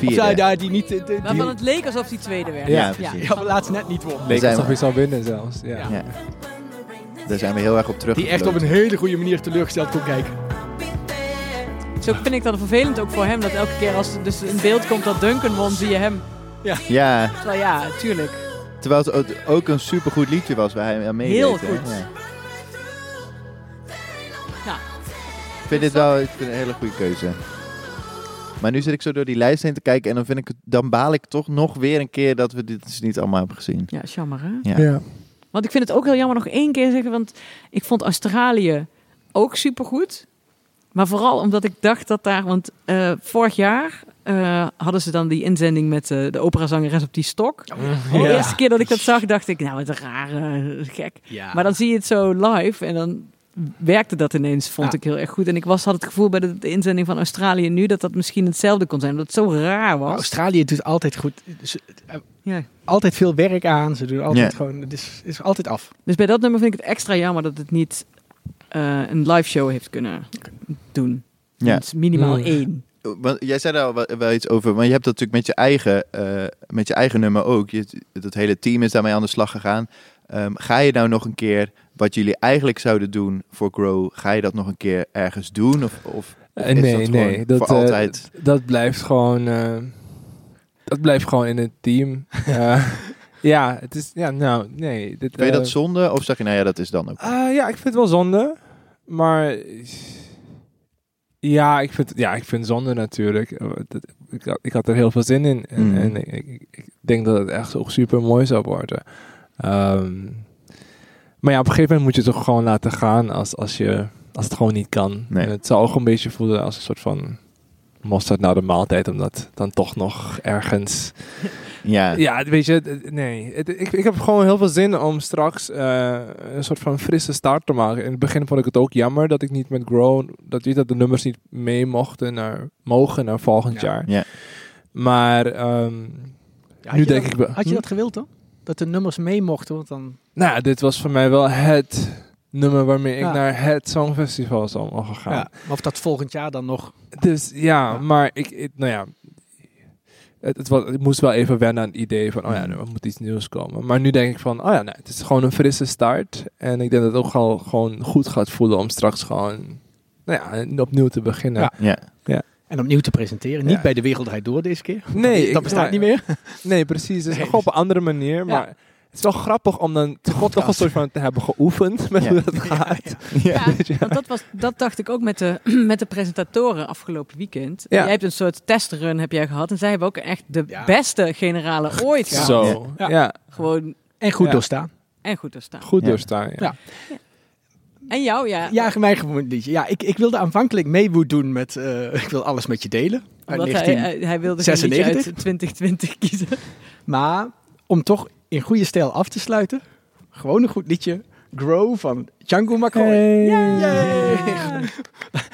[SPEAKER 2] Of
[SPEAKER 3] vierde.
[SPEAKER 2] ja, daar die niet... de- de-
[SPEAKER 1] Waarvan
[SPEAKER 2] die,
[SPEAKER 1] het leek alsof die tweede werd.
[SPEAKER 3] Ja, precies.
[SPEAKER 2] ja, maar laatst net niet won.
[SPEAKER 4] Leek
[SPEAKER 3] zijn
[SPEAKER 4] alsof je zou winnen zelfs. Ja.
[SPEAKER 3] Ja. Daar zijn we heel erg op terug.
[SPEAKER 2] Die echt op een hele goede manier teleurgesteld kon kijken.
[SPEAKER 1] Zo vind ik dat vervelend ook voor hem. Dat elke keer als er dus in beeld komt dat Duncan won, zie je hem.
[SPEAKER 3] Ja,
[SPEAKER 1] Terwijl ja, tuurlijk.
[SPEAKER 3] terwijl het ook- een supergoed liedje was waar hij aan meedeed.
[SPEAKER 1] Heel goed.
[SPEAKER 3] Ja.
[SPEAKER 1] Ja.
[SPEAKER 3] Ik vind dit wel ik vind het een hele goede keuze. Maar nu zit ik zo door die lijst heen te kijken en dan, vind ik het, dan baal ik toch nog weer een keer dat we dit dus niet allemaal hebben gezien.
[SPEAKER 1] Ja, is jammer hè?
[SPEAKER 3] Ja.
[SPEAKER 4] Ja.
[SPEAKER 1] Want ik vind het ook heel jammer nog één keer zeggen. Want ik vond Australië ook supergoed. Maar vooral omdat ik dacht dat daar... Want eh, vorig jaar eh, hadden ze dan die inzending met eh, de operazangeres op die stok. De
[SPEAKER 2] Ja.
[SPEAKER 1] eerste keer dat ik dat zag, dacht ik... Nou, wat een raar, eh, gek.
[SPEAKER 2] Ja.
[SPEAKER 1] Maar dan zie je het zo live en dan werkte dat ineens, vond
[SPEAKER 2] Ja.
[SPEAKER 1] ik heel erg goed. En ik was, had het gevoel bij de, de inzending van Australië nu dat dat misschien hetzelfde kon zijn. Dat het zo raar was.
[SPEAKER 2] Australië doet altijd goed. Ze-
[SPEAKER 1] Ja.
[SPEAKER 2] altijd veel werk aan. Ze doen altijd
[SPEAKER 3] Ja.
[SPEAKER 2] gewoon... Het is, is altijd af.
[SPEAKER 1] Dus bij dat nummer vind ik het extra jammer dat het niet eh, een live show heeft kunnen doen.
[SPEAKER 3] Ja.
[SPEAKER 1] Het is minimaal
[SPEAKER 4] Mm.
[SPEAKER 1] één.
[SPEAKER 3] Want jij zei daar al wel, wel iets over, maar je hebt dat natuurlijk met je eigen, eh, met je eigen nummer ook. Je, dat hele team is daarmee aan de slag gegaan. Ehm, ga je nou nog een keer wat jullie eigenlijk zouden doen voor Grow, ga je dat nog een keer ergens doen? Of, of, of
[SPEAKER 4] Eh,
[SPEAKER 3] is
[SPEAKER 4] nee,
[SPEAKER 3] dat
[SPEAKER 4] nee. Dat,
[SPEAKER 3] voor
[SPEAKER 4] eh,
[SPEAKER 3] altijd?
[SPEAKER 4] dat blijft gewoon... dat blijft gewoon in het team. *laughs* Ja, het is... Ja, nou, nee. Dit,
[SPEAKER 3] Vind je dat zonde? Of zeg je, nou ja, dat is dan ook.
[SPEAKER 4] Ah, ja, ik vind het wel zonde. Maar ja, ik vind, ja, ik vind zonde natuurlijk. Eh, Ik had, ik had er heel veel zin in. En,
[SPEAKER 3] Mhm.
[SPEAKER 4] en ik, ik, ik denk dat het echt ook super mooi zou worden. Ehm, maar ja, op een gegeven moment moet je het toch gewoon laten gaan als, als, je, als het gewoon niet kan.
[SPEAKER 3] Nee.
[SPEAKER 4] En het zou ook een beetje voelen als een soort van mosterd na de maaltijd. Omdat dan toch nog ergens
[SPEAKER 3] Ja,
[SPEAKER 4] ja, weet je, nee. Ik, ik heb gewoon heel veel zin om straks eh, een soort van frisse start te maken. In het begin vond ik het ook jammer dat ik niet met Grow, dat, dat de nummers niet mee mochten naar, mogen naar volgend
[SPEAKER 2] Ja.
[SPEAKER 4] jaar.
[SPEAKER 3] Ja.
[SPEAKER 4] Maar ehm,
[SPEAKER 2] Ja,
[SPEAKER 4] nu
[SPEAKER 2] je
[SPEAKER 4] denk
[SPEAKER 2] dat-
[SPEAKER 4] ik wel.
[SPEAKER 2] Had je
[SPEAKER 4] hm?
[SPEAKER 2] dat gewild dan? Dat de nummers mee mochten? Want dan...
[SPEAKER 4] Nou, ja, dit was voor mij wel het nummer waarmee ik
[SPEAKER 2] Ja.
[SPEAKER 4] naar het Songfestival zou mogen gaan.
[SPEAKER 2] Ja. Maar of dat volgend jaar dan nog...
[SPEAKER 4] Dus ja,
[SPEAKER 2] Ja.
[SPEAKER 4] maar ik, ik- nou ja, het, het, was, ik moest wel even wennen aan het idee van, oh ja, er moet iets nieuws komen. Maar nu denk ik van, oh ja, nee, het is gewoon een frisse start. En ik denk dat het ook al gewoon goed gaat voelen om straks gewoon, nou ja, opnieuw te beginnen.
[SPEAKER 2] Ja.
[SPEAKER 3] ja.
[SPEAKER 2] En opnieuw te presenteren. Niet
[SPEAKER 4] Ja.
[SPEAKER 2] bij de Wereld Draait Door deze keer.
[SPEAKER 4] Nee,
[SPEAKER 2] dat
[SPEAKER 4] ik-
[SPEAKER 2] bestaat niet meer.
[SPEAKER 4] Nee, precies. Het is
[SPEAKER 2] Nee.
[SPEAKER 4] gewoon op een andere manier, maar... Het is wel grappig om dan toch, toch een soort van te hebben geoefend met
[SPEAKER 3] Ja.
[SPEAKER 4] hoe dat gaat.
[SPEAKER 1] Ja, *laughs* want dat, was, dat dacht ik ook met de, *clears throat* met de presentatoren afgelopen weekend.
[SPEAKER 4] Ja.
[SPEAKER 1] Jij hebt een soort testrun heb jij gehad. En zij hebben ook echt de
[SPEAKER 2] Ja.
[SPEAKER 1] beste generale ooit
[SPEAKER 2] Ja.
[SPEAKER 1] gehad.
[SPEAKER 4] Zo,
[SPEAKER 2] Ja.
[SPEAKER 4] ja.
[SPEAKER 1] Gewoon
[SPEAKER 2] En goed
[SPEAKER 4] Ja.
[SPEAKER 2] doorstaan.
[SPEAKER 1] en goed te staan.
[SPEAKER 4] Goed
[SPEAKER 3] Ja.
[SPEAKER 4] doorstaan. Ja.
[SPEAKER 2] Ja.
[SPEAKER 1] En jou, ja.
[SPEAKER 2] Ja, mijn gewoon liedje. Ja, ik, ik wilde aanvankelijk mee doen met... eh, ik wil alles met je delen. Uit
[SPEAKER 1] Omdat hij,
[SPEAKER 2] 19...
[SPEAKER 1] hij, hij wilde geen liedje
[SPEAKER 2] 96?
[SPEAKER 1] uit 2020 kiezen.
[SPEAKER 2] Maar om toch in goede stijl af te sluiten. Gewoon een goed liedje. Grow van Django McCoy.
[SPEAKER 4] Hey.
[SPEAKER 2] Yay.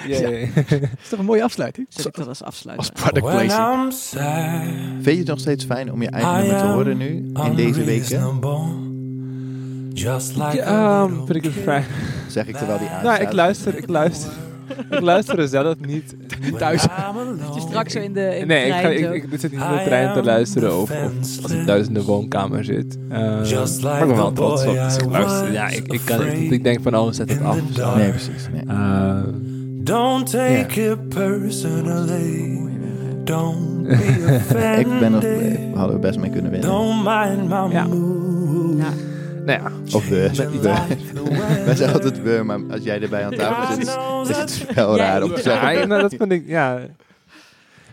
[SPEAKER 4] Yay. *laughs*
[SPEAKER 2] is toch een mooie afsluiting?
[SPEAKER 1] Zet ik dat als
[SPEAKER 2] Als product placing.
[SPEAKER 5] I'm sad,
[SPEAKER 3] Vind je het nog steeds fijn om je eigen
[SPEAKER 5] I
[SPEAKER 3] nummer te horen nu, in deze weken?
[SPEAKER 5] Just like
[SPEAKER 4] Ja, vind ik het fijn.
[SPEAKER 3] Zeg ik terwijl die
[SPEAKER 4] Nou,
[SPEAKER 3] aanstaat.
[SPEAKER 4] ik luister, ik luister. *laughs* Ik luister er zelf niet.
[SPEAKER 2] Thuis.
[SPEAKER 5] I'm alone.
[SPEAKER 1] Dat je straks zo in de, in
[SPEAKER 4] Nee,
[SPEAKER 1] de
[SPEAKER 4] ik, ga,
[SPEAKER 1] trein
[SPEAKER 4] ik,
[SPEAKER 1] zo.
[SPEAKER 4] ik, ik zit niet in de trein te luisteren of, of als ik thuis in de woonkamer zit. Eh,
[SPEAKER 5] Just
[SPEAKER 4] maar
[SPEAKER 5] like
[SPEAKER 4] ik ben wel trots op. Dus ik luister. Ja, ik, ik, kan, ik, ik denk van, oh, zet het af.
[SPEAKER 3] Nee, precies. Nee.
[SPEAKER 4] Eh,
[SPEAKER 5] Don't take it personally. Don't be offended. *laughs*
[SPEAKER 3] Ik ben nog, eh, hadden we best mee kunnen winnen.
[SPEAKER 5] Don't mind my
[SPEAKER 4] Ja.
[SPEAKER 1] Ja.
[SPEAKER 4] nou ja,
[SPEAKER 3] Of we. *laughs* Wij zeggen altijd we, maar als jij erbij aan tafel zit, is, is het wel
[SPEAKER 1] Ja,
[SPEAKER 3] raar om te
[SPEAKER 1] ja.
[SPEAKER 3] zeggen.
[SPEAKER 4] ja, nou, dat vind ik, ja.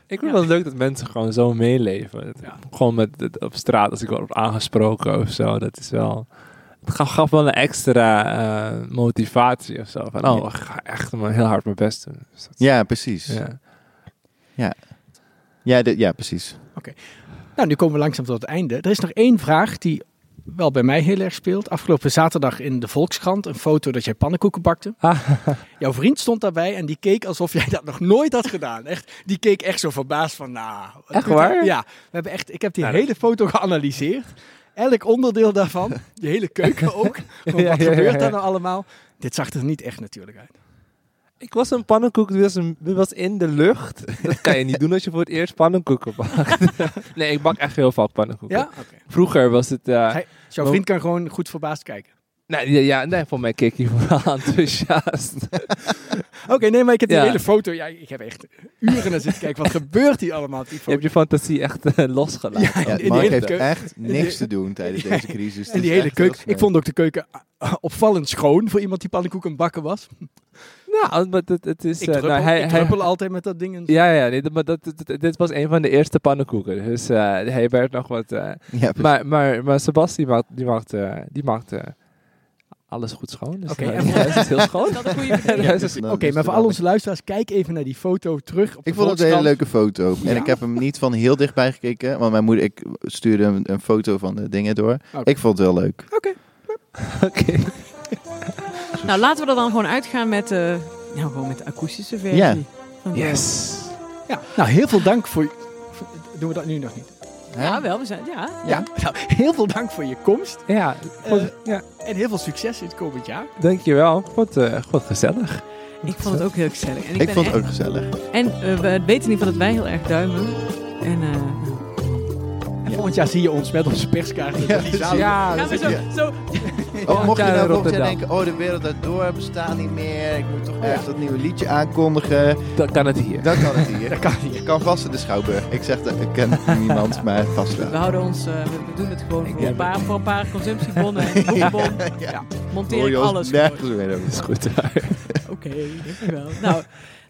[SPEAKER 4] Ik vind het wel leuk dat mensen gewoon zo meeleven. Gewoon met, het- op straat, als ik word aangesproken of zo. Dat is wel... Het gaf, gaf wel een extra eh, motivatie of zo. Van, oh, ik ga echt maar heel hard mijn best doen. Dus dat-
[SPEAKER 3] Ja, precies.
[SPEAKER 4] ja.
[SPEAKER 3] Ja, de- ja, precies.
[SPEAKER 2] Nou, nu komen we langzaam tot het einde. Er is nog één vraag die wel bij mij heel erg speelt. Afgelopen zaterdag in de Volkskrant een foto dat jij pannenkoeken bakte.
[SPEAKER 4] Ah, *laughs*
[SPEAKER 2] Jouw vriend stond daarbij en die keek alsof jij dat nog nooit had gedaan. Echt, die keek echt zo verbaasd van, nou...
[SPEAKER 4] Echt waar?
[SPEAKER 2] Ja, we hebben echt, ik heb die
[SPEAKER 4] Nou,
[SPEAKER 2] hele foto geanalyseerd. elk onderdeel daarvan, die hele keuken ook. *laughs* Wat
[SPEAKER 4] ja, ja,
[SPEAKER 2] gebeurt daar nou allemaal? Dit zag er niet echt natuurlijk uit.
[SPEAKER 4] Ik was een pannenkoek, die was, een, die was in de lucht. Dat kan je niet doen als je voor het eerst pannenkoeken bakt. *laughs* nee, ik bak echt heel vaak pannenkoeken.
[SPEAKER 2] Ja? Oké.
[SPEAKER 4] Vroeger was het... eh,
[SPEAKER 2] Hij- Jouw vriend kan gewoon goed verbaasd kijken.
[SPEAKER 4] nee, ja, ja, nee, voor mij keek hij vooral *laughs* enthousiast. *laughs*
[SPEAKER 2] Oké, nee, maar ik heb die
[SPEAKER 4] Ja.
[SPEAKER 2] hele foto. Ja, ik heb echt uren naar zitten kijken. Wat gebeurt hier allemaal op die
[SPEAKER 4] je hebt je fantasie echt eh, losgelaten.
[SPEAKER 2] Ja,
[SPEAKER 3] Ja, Mark heeft
[SPEAKER 2] keuken.
[SPEAKER 3] echt niks te doen tijdens
[SPEAKER 2] Ja,
[SPEAKER 3] deze crisis.
[SPEAKER 2] En die
[SPEAKER 3] is
[SPEAKER 2] hele keuken. Ik vond ook de keuken ah, opvallend schoon voor iemand die aan het bakken was.
[SPEAKER 4] Nou, maar het, het is...
[SPEAKER 2] Ik
[SPEAKER 4] eh,
[SPEAKER 2] druppel,
[SPEAKER 4] nou, hij,
[SPEAKER 2] ik
[SPEAKER 4] hij,
[SPEAKER 2] altijd met dat ding. in-
[SPEAKER 4] ja, ja, nee, maar dat, dit, dit was een van de eerste pannenkoeken. Dus eh, hij werd nog wat... eh,
[SPEAKER 3] Ja,
[SPEAKER 4] maar, maar, maar Sebas, die maakt, die maakt, die maakt alles goed schoon. Dus
[SPEAKER 2] Oké,
[SPEAKER 4] eh,
[SPEAKER 2] en-
[SPEAKER 4] is heel schoon.
[SPEAKER 2] Oké, maar voor al
[SPEAKER 3] wel-
[SPEAKER 2] onze luisteraars, kijk even naar die foto terug. Op
[SPEAKER 3] Ik vond het een hele leuke foto. En
[SPEAKER 2] Ja?
[SPEAKER 3] ik heb hem niet van heel dichtbij gekeken. Want mijn moeder, ik stuurde een, een foto van de dingen door. Ik vond het heel leuk.
[SPEAKER 2] Oké. *laughs*
[SPEAKER 4] Oké.
[SPEAKER 1] Nou, laten we er dan gewoon uitgaan met, eh, nou, gewoon met de akoestische versie.
[SPEAKER 3] Ja.
[SPEAKER 1] Van
[SPEAKER 4] Yes.
[SPEAKER 2] Ja, nou heel veel dank voor... voor- Doen we dat nu nog niet?
[SPEAKER 1] Ja, wel, we zijn, ja.
[SPEAKER 2] Ja. Nou, heel veel dank voor je komst.
[SPEAKER 4] Ja,
[SPEAKER 2] Eh,
[SPEAKER 4] ja,
[SPEAKER 2] En heel veel succes in het komend jaar.
[SPEAKER 4] dankjewel. Goed, eh goed gezellig.
[SPEAKER 1] Ik vond het ook heel gezellig. En ik,
[SPEAKER 3] Ik
[SPEAKER 1] ben
[SPEAKER 3] vond het
[SPEAKER 1] echt-
[SPEAKER 3] ook gezellig.
[SPEAKER 1] En we weten in ieder geval dat wij heel erg duimen. En eh,
[SPEAKER 2] En volgend jaar zie je ons met onze perskaart. in die zaal.
[SPEAKER 4] Ja,
[SPEAKER 1] gaan
[SPEAKER 4] dat
[SPEAKER 1] we
[SPEAKER 4] is
[SPEAKER 1] zo,
[SPEAKER 3] ja.
[SPEAKER 1] zo *laughs*
[SPEAKER 3] Oh, mocht je nou volgend jaar denken, oh de wereld daardoor bestaat niet meer. Ik moet toch echt dat nieuwe liedje aankondigen.
[SPEAKER 4] dan kan het hier.
[SPEAKER 3] Dan kan het hier. *laughs*
[SPEAKER 2] Dat kan niet.
[SPEAKER 3] Ik kan vast in de Schouwburg. Ik zeg dat ik ken niemand, *laughs* maar vast
[SPEAKER 1] We
[SPEAKER 3] wel.
[SPEAKER 1] houden ons, eh, we, we doen het gewoon voor een, paar, voor een paar consumptiebonnen boekenbon.
[SPEAKER 3] Ja.
[SPEAKER 1] Monteer ik alles
[SPEAKER 3] nergens meer over.
[SPEAKER 4] is goed.
[SPEAKER 1] Oké, dankjewel. Nou,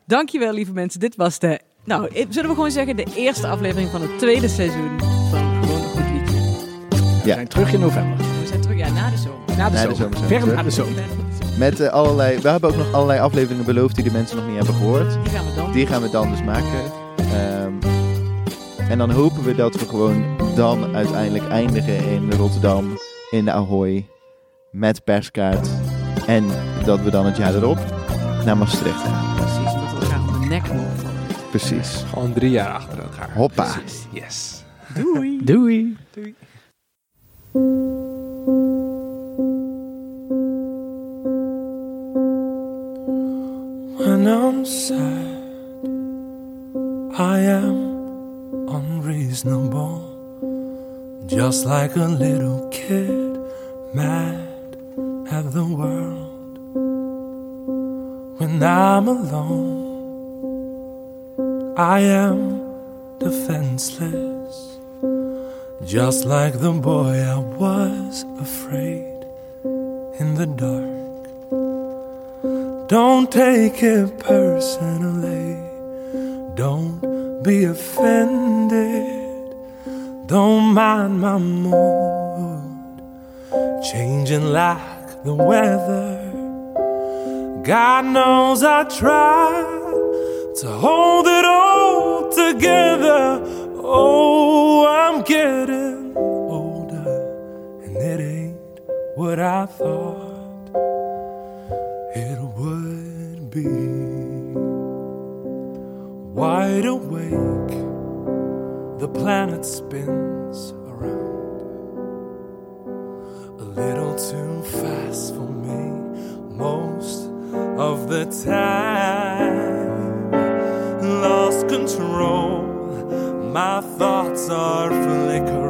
[SPEAKER 1] dankjewel lieve mensen. Dit was de, nou, eh, zullen we gewoon zeggen, de eerste aflevering van het tweede seizoen
[SPEAKER 2] We zijn terug in november.
[SPEAKER 1] We zijn terug, ja, na de zomer.
[SPEAKER 2] Na de
[SPEAKER 3] Na de
[SPEAKER 2] zomer.
[SPEAKER 3] zomer zijn we
[SPEAKER 2] Ver
[SPEAKER 3] terug.
[SPEAKER 2] na de zomer.
[SPEAKER 3] Met eh, allerlei, we hebben ook nog allerlei afleveringen beloofd die de mensen nog niet hebben gehoord.
[SPEAKER 1] Die gaan we dan.
[SPEAKER 3] Die gaan we dan dus maken. Ehm, en dan hopen we dat we gewoon dan uiteindelijk eindigen in Rotterdam, in de Ahoy, met perskaart. En dat we dan het jaar erop naar Maastricht gaan.
[SPEAKER 1] Precies, dat we elkaar op de nek mogen vallen.
[SPEAKER 3] Precies.
[SPEAKER 4] Gewoon drie jaar achter elkaar.
[SPEAKER 3] Hoppa.
[SPEAKER 4] Yes.
[SPEAKER 1] Doei.
[SPEAKER 2] Doei.
[SPEAKER 5] When I'm sad, I am unreasonable, just like a little kid mad at the world. When I'm alone, I am defenseless, just like the boy I was afraid in the dark. Don't take it personally. Don't be offended. Don't mind my mood. Changing like the weather. God knows I try to hold it all together. Oh, I'm getting older, and it ain't what I thought it would be. Wide awake, the planet spins around a little too fast for me most of the time. Lost control, my thoughts are flickering